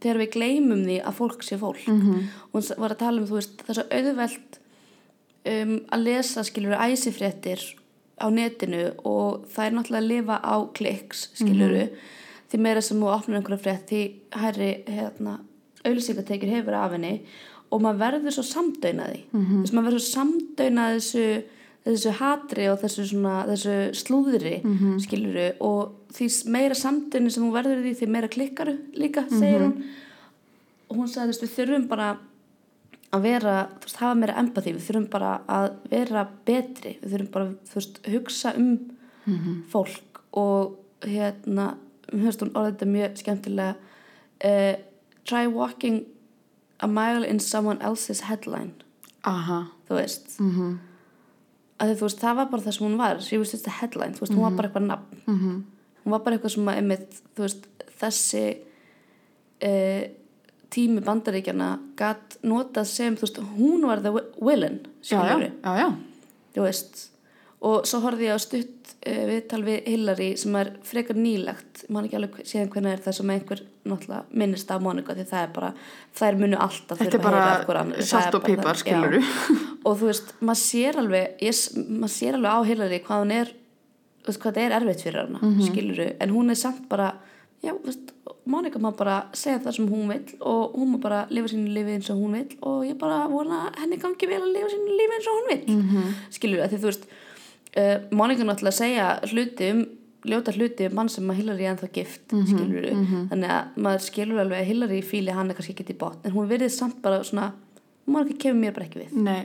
þegar við gleymum því að fólk sé fólk. Og hún s- var að tala um þú veist, þess að auðvelt um, að lesa skilur æsifréttir á netinu og það er náttúrulega að lifa á kliks skilur því meira sem þú opnar einhverja frétt því hærri hérna, auðlýsingatekjur hefur af henni og maður verður svo samdaunaði mm -hmm. þess maður verður svo samdaunað þessu, þessu hatri og þessu, svona, þessu slúðri mm skiluru og því meira samdaunni sem hún verður því því meira klikkaru líka segir hún. Og hún sagði þú veist við þurfum bara að vera, þú veist, hafa meira empathy. Við þurfum bara að vera betri. Við þurfum bara, þú veist, hugsa um fólk og hérna, mér finnst hún orðið þetta mjög skemmtilega. Uh, try walking a mile in someone else's headline. Aha, þú veist. Mm -hmm. að þú veist, það var bara það sem hún var. She was just a headline, þú veist, hún var bara eitthvað nafn. Mm -hmm. hún var bara eitthvað sem að einmitt, þú veist, þessi uh, tími bandaríkjana gatt notað sem, þú veist, hún var the villain, já þú veist og svo horfði ég á stutt uh, viðtal við Hillary sem er frekar nýlegt man ekki alveg síðan hvernig er það sem einhver náttúrulega minnist af Monika því það er bara þær munu alltaf Þetta þurfa að heyra af. Það salt og skilurðu. já. og þú veist, maður sér alveg ég, maður sér alveg á Hillary hvað hún er hvað það er erfitt fyrir hana mm -hmm. en hún er samt bara já, þú veist, Monika má bara segja það sem hún vill og hún má bara lifa sínu lífi eins og hún vill og ég bara vona henni gangi vel að lifa sínu lífi eins og hún vill. Mm -hmm. skilur að því þú veist uh, Monika náttúrulega segja hluti um ljóta hluti um mann sem að Hillary ennþá gift mm -hmm, skilur þannig að maður skilur alveg að Hillary fíli hann er kannski ekki í botn en hún verið samt bara svona Monika kemur mér bara ekki við. Nei,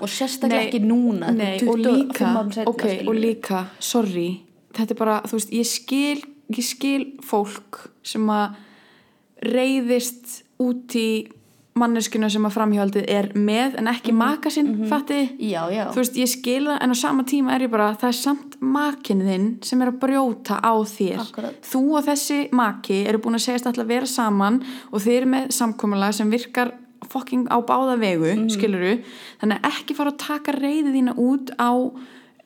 Og sérstaklega Nei, ekki núna, Nei, 25 og líka, árum seinna, ok, skilurðu. og líka, sorry. Þetta er bara, þú veist, ég skil ég skil fólk sem að reyðist út í manneskuna sem að framhjóldið er með en ekki maka sinn, fatti já, já, þú veist, ég skil það en á sama tíma er ég bara, það er samt makinn þinn sem er að brjóta á þér. Akkurat. þú og þessi maki eru búin að segjast alltaf að vera saman og þeir eru með samkomulega sem virkar fokking á báða vegu, mm. skiluru þannig að ekki fara að taka reyði þína út á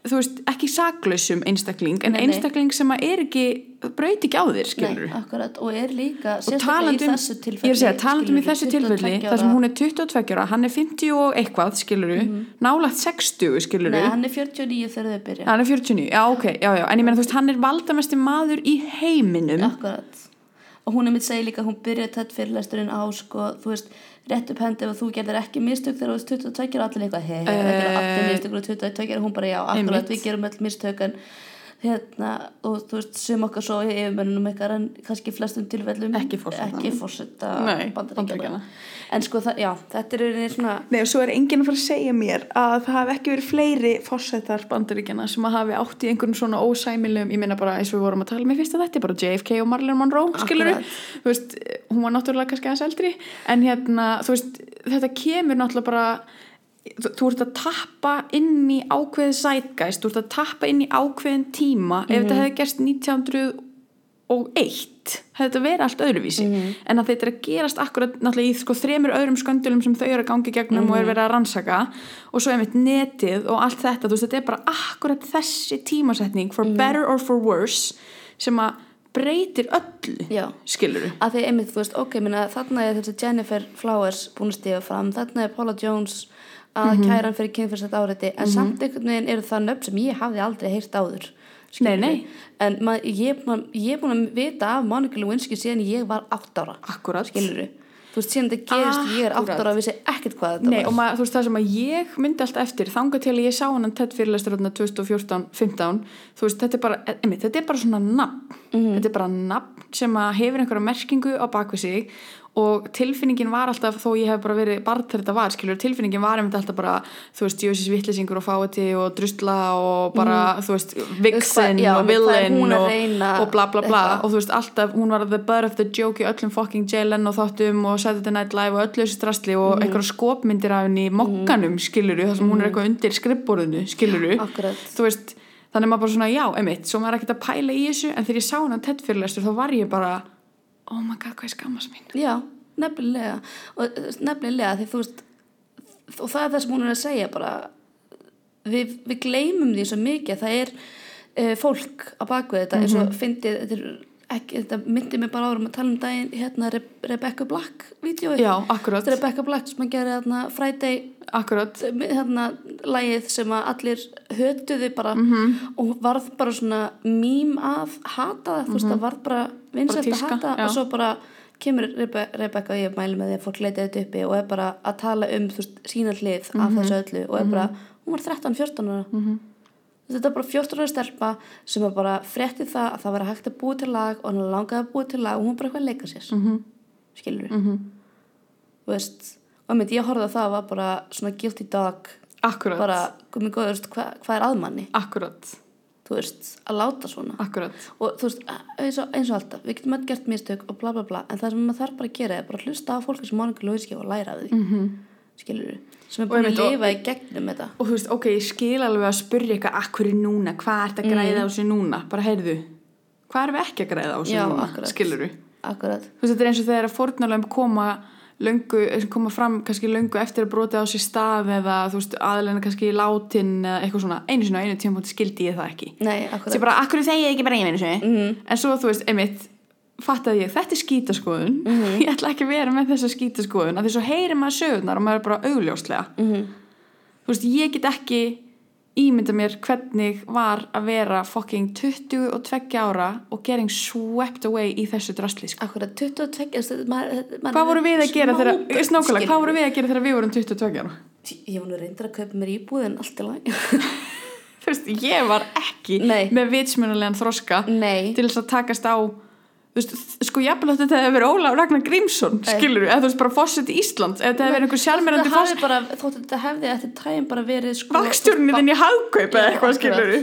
þú veist, ekki saklausum einstakling, en Nei, nei. einstakling sem að er ekki, braut ekki á þér, skiluru Nei, akkurat, og er líka sérstaklega í um, þessu ég tilfelli er að segja, talandi um í þessu tilfelli 22 þar sem hún er 22 ára, hann er 50 og eitthvað, skiluru nálægt 60, skiluru Nei, hann er 49 þegar þau byrja. Hann er 49, já ok, já já en ég meina þú veist, hann er valdamesti maður í heiminum. Akkurat. Og hún er mitt segja líka hún byrjaði tætt fyrirlesturinn á sko, þú veist, rétt upp hendi ef þú gerðir ekki mistök þegar þú veist 22 og allir eitthvað, hei, það gerði allir mistök og 22 og hún bara, já, akkurat, við gerum öll mistök en hérna, og þú veist, sem okkar svo í yfirmennunum ykkar en kannski flestum tilfellum Ekki forsetanum. ekki en sko, það, já, þetta er einhvern svona Nei og svo er enginn að fara að segja mér að það hafi ekki verið fleiri fórsetar bandaríkjana sem að hafi átt í einhvern svona ósæmilegum, ég meina bara eins og við vorum að tala með fyrst að þetta er bara JFK og Marilyn Monroe skilur Akkurat. þú veist, hún var náttúrulega kannski aðeins eldri. En hérna, þú veist, þetta kemur náttúrulega bara þú, þú ert að tappa inn í ákveðið sætgæst, þú ert að tappa inn í ákveðin tíma. Ef þetta hefði gerst 1901 hefði þetta verið allt öðruvísi. En að þetta er að gerast akkurat náttúrulega í sko þremur öðrum sköndulum sem þau eru að gangi gegnum og er verið að rannsaka. Og svo einmitt netið og allt þetta veist þetta er bara akkurat þessi tímasetning for better or for worse sem að breytir öllu Já. skilur að því einmitt, þú veist, ok, minna, þarna er þessi Jennifer Flowers búin að stíða fram þarna er Paula Jones að Mhm. kæra hann fyrir kynfyrsett áreiti en samt einhvern veginn eru það nöfn sem ég hafði aldrei heyrt áður. Nei, nei. en mað, ég, er búin að- vita af Monica Lewinsky síðan ég var átt ára Akkurat. skilur þú veist síðan þetta gerist ég er átt Akkúrat. ára og vissi ekkert hvað þetta Nei, var og maður, þú veist það sem að ég myndi allt eftir þanga til ég sá hann TED fyrirlestur þarna 2014-15 þú veist, þetta er bara, einmitt, þetta er bara svona nafn, þetta er bara nafn sem að hefur einhverja merkingu á bakvið sig og tilfinningin var alltaf þó ég hef bara verið barn þegar þetta var skilur, tilfinningin var einmitt alltaf bara þú veist, Jósis vittlesingur og fáti og drusla og bara, þú veist, vixen Já, og villain og, og bla bla bla. eitthvað? og þú veist, alltaf, hún var the butt of the joke í öllum fucking Jay Leno þáttum og Saturday Night Live og öllu þessu strasli og Mhm. einhverja skopmyndir af henni í mokkanum, skiluru, þar sem hún er eitthvað undir skrippborðinu, skiluru þú veist, þannig maður bara svona, já, emitt svo maður er ekkert að pæla í þessu, en þegar ég sá hann oh my god, hvað er skammast mín. Já, nefnilega. Og eh, nefnilega því þú veist og það er það sem hún er að segja bara. Við, við gleymum því svo mikið að það er uh, fólk á bakvið þetta. Eins og fyndið þetta, þetta myndi mig bara árum að tala um daginn hérna Re Rebecca Black er Rebecca Black sem að gera hérna Friday akkurat hérna lægið sem að allir hötuðu bara Mhm. og varð bara svona mím að hata það, þú veist það varð bara vinsælt að Mhm. hata já. og svo bara kemur Rebe Rebecca og ég mæli með því að fólk leita þetta uppi og er bara að tala um þú veist, sína hlið af Mhm. þessu öllu og er bara, hún var 13-14 ára þetta er bara 14 ára stelpa sem er bara frétti það að það var hægt að búa til lag og hann langaði að búa til lag og hún bara eitthvað að leika sér mm -hmm. skilur við Mhm. veist, og myndi ég horfði á það var bara svona guilty dog. Akkurat, bara, komið góð, þú veist, hvað, hvað er aðmanni akkurat, þú veist, að láta svona. Akkurat. Og þú veist, eins og, eins og alltaf við getum öll gert mistök og bla bla bla en það sem maður þarf bara að gera er bara að hlusta á fólki sem Monika Lewinsky og læra af því. Mm -hmm. skilur við, sem er. Og búin að og- lifa í gegnum þetta. Og þú veist, ok, ég skil alveg að spyrja eitthvað akkur er núna, hvað ert að græða á sig núna? Bara heyrðu, hvað erum við ekki að græða á sig Já, núna, akkurat. skilur akkurat, þú veist, þetta er eins og þegar að fórnarlöfum koma löngu, koma fram kannski löngu eftir að broti á sér stað eða þú veist, aðleina kannski látin eða eitthvað svona, einu á einu tíma skildi ég það ekki nei, akkurat er bara, akkur þegi ég ekki bara einu sinni Mhm. en svo þú veist, einmitt fattaði ég, þetta er skítaskoðun Mhm. ég ætla ekki að vera með þessa skítaskoðun af því svo heyrir maður sögurnar og maður er bara augljóslega Mhm. þú veist, ég get ekki ímynda mér hvernig var að vera fucking 22 ára og getting swept away í þessu drasli sko. akkurat, 22 þú veist, maður, maður hvað voru við að gera þegar skilurðu. hvað voru við að gera þegar við vorum 22 ára ég var nú reyndur að kaupa mér íbúð en allt í lagi þú veist, ég var ekki Nei. með vitsmunulegan þroska Nei. til þess að takast á veist, sko jafnvel að þetta hefur verið Ólaf Ragnar Grímsson, skilur eða þú veist bara fósitt Íslands, eða þetta hefur verið einhver sjálfmerandi það hafi fósitt bara, þótt að þetta hefði eftir tæm bara verið sko, vakstjórnir þinn í hagkaup eða eitthvað skilur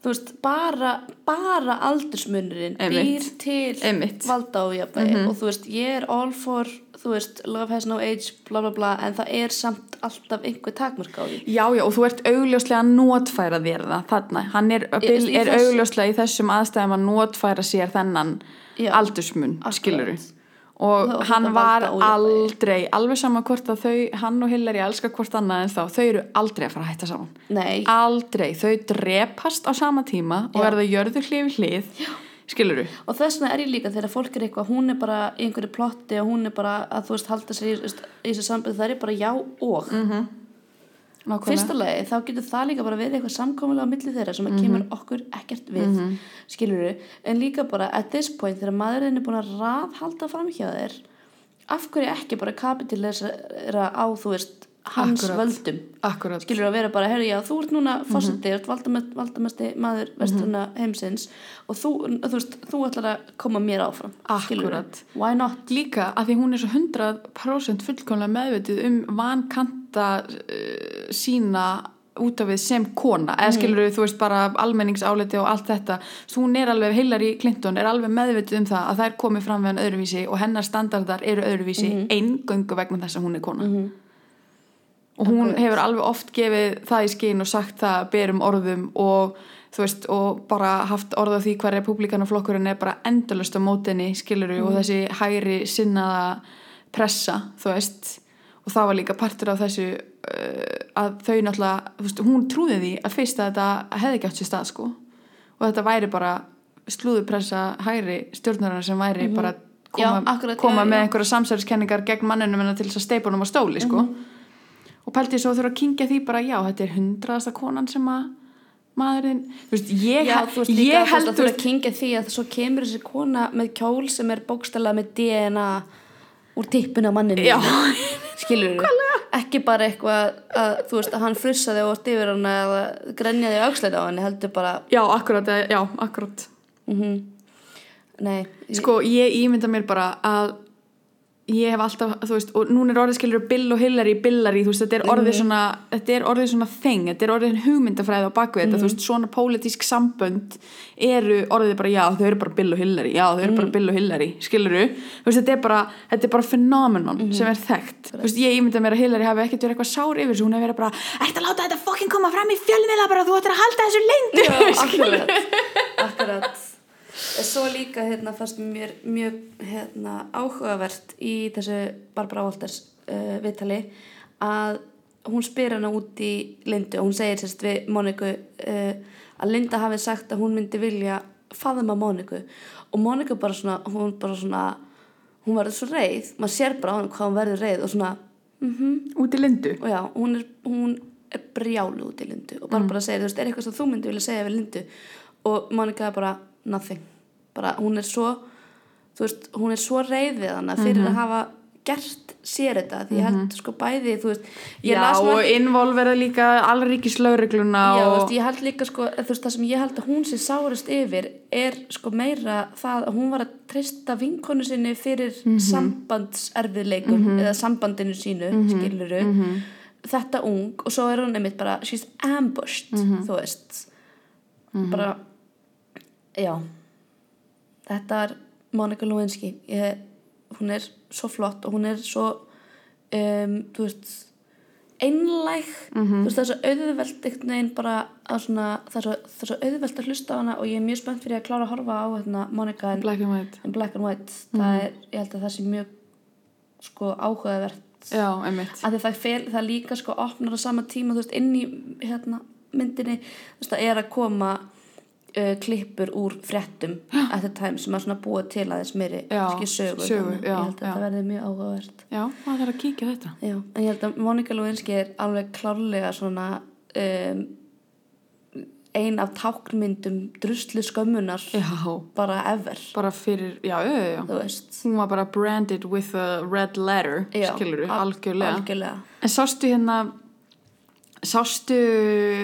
þú veist, bara, bara aldursmunurinn býr til Einmitt. valda og jafnvægi. Og þú veist, ég er all for þú veist, love has no age bla bla bla, en það er samt alltaf einhver takmörk á því. Já, já, og þú ert augljóslega að notfæra þér það þarna, hann er, í er þessu- augljóslega í þessum aðstæðum að notfæra sér þennan aldursmun, akkurat. skiluru og Og hann var aldrei alveg sama hvort að þau, hann og Hillary elska hvort annað en þá, þau eru aldrei að fara að hætta saman. Nei, aldrei, þau drepast á sama tíma og Já. verða jörðu hlið við hlið skiluru, og þess vegna er ég líka þegar fólk er eitthvað, hún er bara í einhverju plotti og hún er bara að þú veist halda sér í, þú þessu samböð, það er bara já og nákvæmlega. Fyrsta lagi þá getur það líka bara verið eitthvað samkomulega á milli þeirra sem að kemur okkur ekkert við mm en líka bara at this point þegar maðurinn er búin að raðhalda fram hjá þér af hverju ekki bara kapitilisera á þú veist hans Akkúrat. völdum akkurat, skilur að vera bara, herri já, þú ert núna fósiti, mm -hmm. valdamesti maður vesturna heimsins og þú, þú veist, þú ætlar að koma mér áfram. Akkúrat. why not? líka að því hún er svo 100% fullkomlega meðvitið um vankanta uh, sína út af við sem kona eða skilur þú veist bara almenningsáleti og allt þetta svo hún er alveg, Hillary Clinton er alveg meðvitið um það að það er komið fram við hann öðruvísi og hennar standardar eru öðruvísi mm eingöngu vegna þess að hún er kona og hún hefur alveg oft gefið það í skinn og sagt það berum orðum og þú veist og bara haft orð á því hvað republikanaflokkurinn er bara endalust á mótinni skiluru og þessi hæri sinnaða pressa þú veist. Og það var líka partur af þessu uh, að þau náttúrulega þú veist, hún trúði því að fyrst að þetta hefði átt sér stað sko. Og þetta væri bara slúðupressa hæri stjórnarinn sem væri bara koma, Já, akkurat, koma já, með já. einhverja samsæðiskenningar gegn manninu en til þess að steipa honum á stóli sko. Mhm. Og pælti svo þurfa að kingja því bara já, þetta er hundraðasta konan sem að maðurinn þú veist, ég, Já, þú veist ég þú veist, held að þú veist að kingja því að svo kemur þessi kona með kjól sem er bókstælega með DNA úr tippinu á manninu skilur ekki bara eitthvað að þú veist að hann frussaði og yfir hana eða grenjaði auksleita á henni heldur bara já, akkurat, já, akkurat. Mm nei, ég- sko, ég ímynda mér bara að ég hef alltaf, þú veist, og núna er orðið skilur Bill og Hillary, Billary, þú veist, þetta er orðið svona þetta er orðið svona þeng, þetta er orðið hugmyndafræði á bakvið þetta, þú veist, svona pólitísk sambönd eru orðið bara, já, þau eru bara Bill og Hillary, já, þau eru bara Bill og Hillary skiluru, þú veist, þetta er bara þetta er bara phenomenon sem er þekkt. Þú veist, ég ímynda mér að Hillary hafi ekkert verið eitthvað sár yfir þessu, hún hefur verið bara, ert að láta þetta fucking koma fram í fjölmiðla bara, þú ættir að halda þessu akkurat. Svo líka hérna fannst mér mjög hérna, áhugavert í þessu Barbara Walters uh, viðtali að hún spyr hana út í Lindu og hún segir sérst við Móniku uh, að Linda hafi sagt að hún myndi vilja faðma Móniku. Og Móniku bara svona, hún bara svona hún verður svo reið, maður sér bara á hann hvað hún verður reið og svona út í lindu. Og já, hún er, hún er brjálu út í Lindu. Og bara bara segir, þú veist, er eitthvað sem þú myndi vilja segja við Lindu? Og Monika er bara nothing, bara hún er svo veist, hún er svo reyðið hana fyrir að hafa gert sér þetta, því ég held sko bæði veist, já, og involverða líka allríkis laurugluna Já, og veist, ég held líka sko, veist, það sem ég held að hún sé sárust yfir er sko meira það að hún var að treysta vinkonu sinni fyrir sambandserfiðleikum eða sambandinu sínu, skiluru þetta ung og svo er hún einmitt bara, she's ambushed þú veist. Bara, já. Þetta er Monika Lewinsky. Ég, hún er svo flott og hún er svo um, þú veist einlæg. Þú veist það er svo auðvelt einhvern veginn bara að svona það er svo, það er svo auðvelt að hlusta á hana og ég er mjög spennt fyrir að klára að horfa á hérna, Monika in, black and white. in Black and White. Það er, ég held að það sé mjög sko áhugavert. Já, að það, fel, það líka sko opnar á sama tíma þú veist inn í hérna, myndinni. Þú veist það er að koma uh, klippur úr fréttum at the time sem er svona búið til aðeins meiri Já, kannski sögu, sögu, þannig. já, ég held að það verði mjög áhugavert. Já, maður þarf að kíkja þetta. Já, en ég held að Monika Lewinsky er alveg klárlega svona um, ein af táknmyndum druslu skömmunar já, bara ever. Bara fyrir, já, já, já, þú hún var bara branded with a red letter skilur al- algjörlega. algjörlega. En sástu hérna sástu,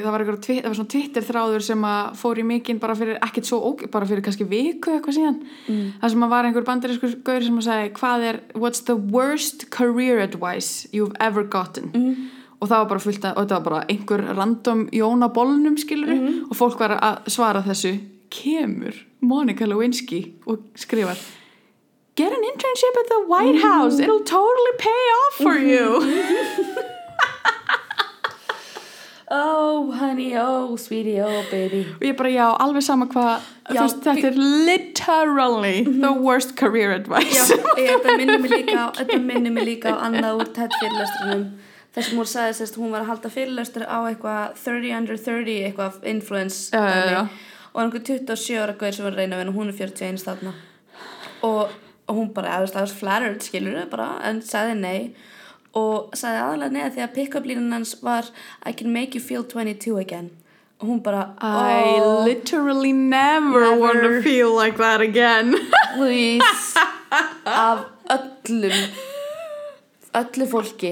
það var eitthvað það var svona Twitter þráður sem að fór í mikinn bara fyrir ekkert svo, óg- bara fyrir kannski viku eitthvað síðan, mm. það sem að var einhver bandarískur gaur sem að segja, hvað er what's the worst career advice you've ever gotten? Mm. og það var bara fullt að, og þetta var bara einhver random Jón á bollnum skiluru og fólk var að svara þessu kemur Monica Lewinsky og skrifar get an internship at the White House. It'll totally pay off for you oh honey, oh sweetie, oh baby. Og ég bara já, alveg sama hvað þetta er literally the worst career advice. Já, ég, þetta minnir mig líka á, þetta minnir mig líka á annað úr TED fyrirlestrinum þess að hún sagði sérst, hún var að halda fyrirlestur á eitthvað 30 under 30 eitthvað influence já. og einhver 27 ára gauð sem var að reyna við hún er 41 stafna og, og hún bara, það var flattered skilur þau bara, en sagði nei og sagði aðalega nei því að pick-up línan hans var I can make you feel 22 again. Og hún bara, I oh literally never, Never. want to feel like that again. Please. Af öllum öllu fólki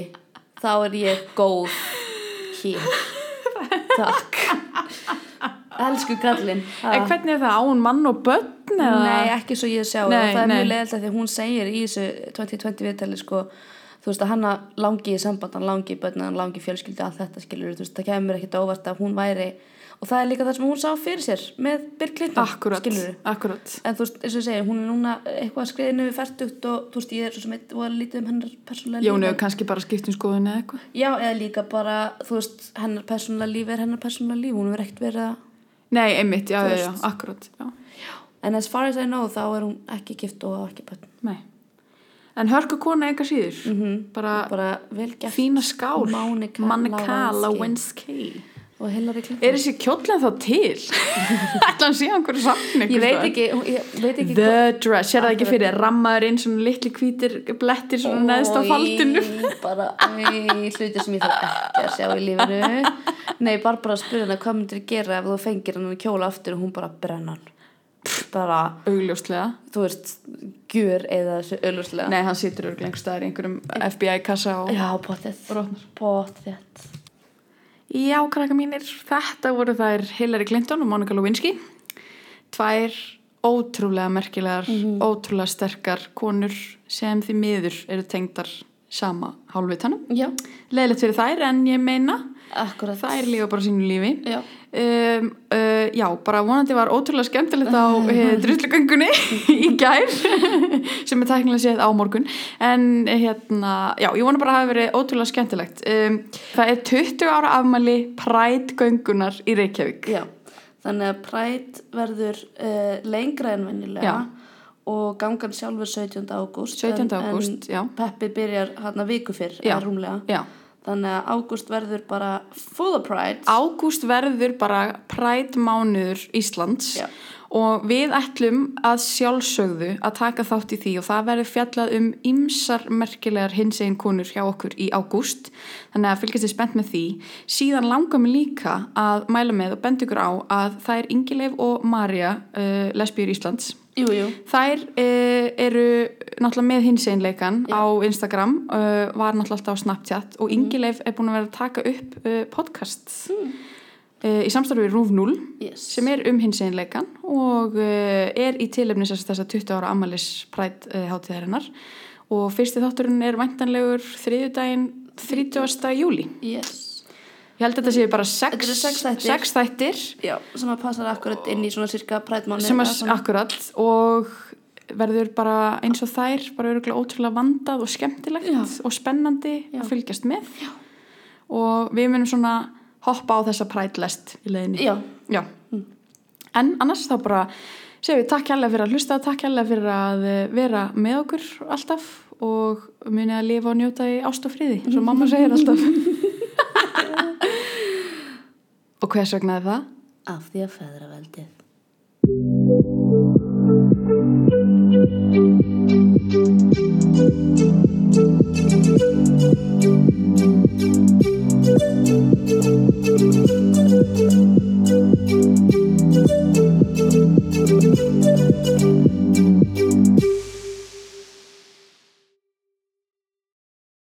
þá er ég góð hér takk. Elsku kallinn en hvernig er það, á hún mann og börn eða? nei ekki svo ég sjá Nei, það er nei. mjög leðilt því að hún segir í þessu 2020 viðtali sko þú veist að hanna langi í samband hann langi í börn, hann langi í fjölskyldu allt þetta skilur, þú veist, það kemur ekkit á óvart að hún væri og það er líka það sem hún sá fyrir sér með akkurat, skilur akkurat. En þú veist, eins og ég segi, hún er núna eitthvað skriðinu við færtugt og þú veist, ég er svo sem eitt og lítið um hennar persónulega Jón líf hefur kannski bara skipt um skoðun eða eitthvað. Já, eða líka bara, þú veist, hennar persónulega líf er hennar persónulega líf, hún verður ekkert verið að nei, einmitt, já, já, já, akkurat já. en as far as I know, þá er hún ekki gift og ekki börn. Nei en hörku kona eitthvað síður. Mhm. bara, bara gert. fína skál. Monica Lewinsky. Og Hillary Clinton. Er þessi kjóllin þá til? Ætla hann sé á einhverju safni ég veit ekki, ég veit ekki The dress, sér það ekki fyrir rammaður inn svona litli hvítir blettir svona neðst á faldinu. bara, hluti sem ég þarf ekki að sjá í lífinu. Nei, Barbara spurði hana hvað myndir gera ef þú fengir hann kjóla aftur og hún bara brenna hann bara, augljóslega. þú veist gjur eða auðlustlega Nei, hann situr örglega einhver staðar í einhverjum FBI-kassa og já, potið Já, krakka mínir, þetta voru þær Hillary Clinton og Monica Lewinsky. Tvær ótrúlega merkilegar, ótrúlega sterkar konur sem því miður eru tengdar sama hálfvitanum. Leðilegt fyrir þær en ég meina akkurat. þær lífa bara sínu lífi. já, Um, uh, já, bara vonandi var ótrúlega skemmtilegt á uh, druslugöngunni í gær sem er tæknilega séð á morgun. En eh, hérna, já, ég vona bara að það hafi verið ótrúlega skemmtilegt. Um, það er 20 ára afmæli prætgöngunar í Reykjavík. Já þannig að Pride verður uh, lengra en venjulega. Já. Og gangan sjálfur 17. ágúst 17. en, ágúst, já. Peppi byrjar hann að viku fyrr Já. rúmlega já, þannig að ágúst verður bara full of Pride ágúst verður bara prætmánuður Íslands Já. og við ætlum að sjálfsögðu að taka þátt í því og það verður fjallað um ymsar merkilegar hinsegin konur hjá okkur í ágúst þannig að fylgjast þið spennt með því síðan langar mig líka að mæla með og benda ykkur á að það er Ingileif og Marja uh, lesbíur Íslands jú, jú, Þær uh, eru náttúrulega með hinseinleikan á Instagram, uh, var náttúrulega alltaf á Snapchat og Ingileif er búin að vera að taka upp uh, podcast uh, í samstarfi við Rúf 0 yes sem er um hinseinleikan og uh, er í tilefni þess að 20 ára amalis præt uh, hátíðarinnar og fyrsti þátturinn er væntanlegur þriðjudaginn 30. júli. yes. Ég held að þetta séu bara sex, sex þættir. sex þættir já, sem að passa akkurat inn í svona cirka mánu sem að akkurat og verður bara eins og þær bara ótrúlega vandað og skemmtilegt Já. og spennandi Já. að fylgjast með og við munum svona hoppa á þessa prætlest í leiðinni já, Já. en annars þá bara segjum við takk hérlega fyrir að hlusta takk hérlega fyrir að eh, vera með okkur alltaf og munið að lifa og njóta í ást og friði eins og mamma segir alltaf Og hvers vegna er það? Af því að feðraveldið.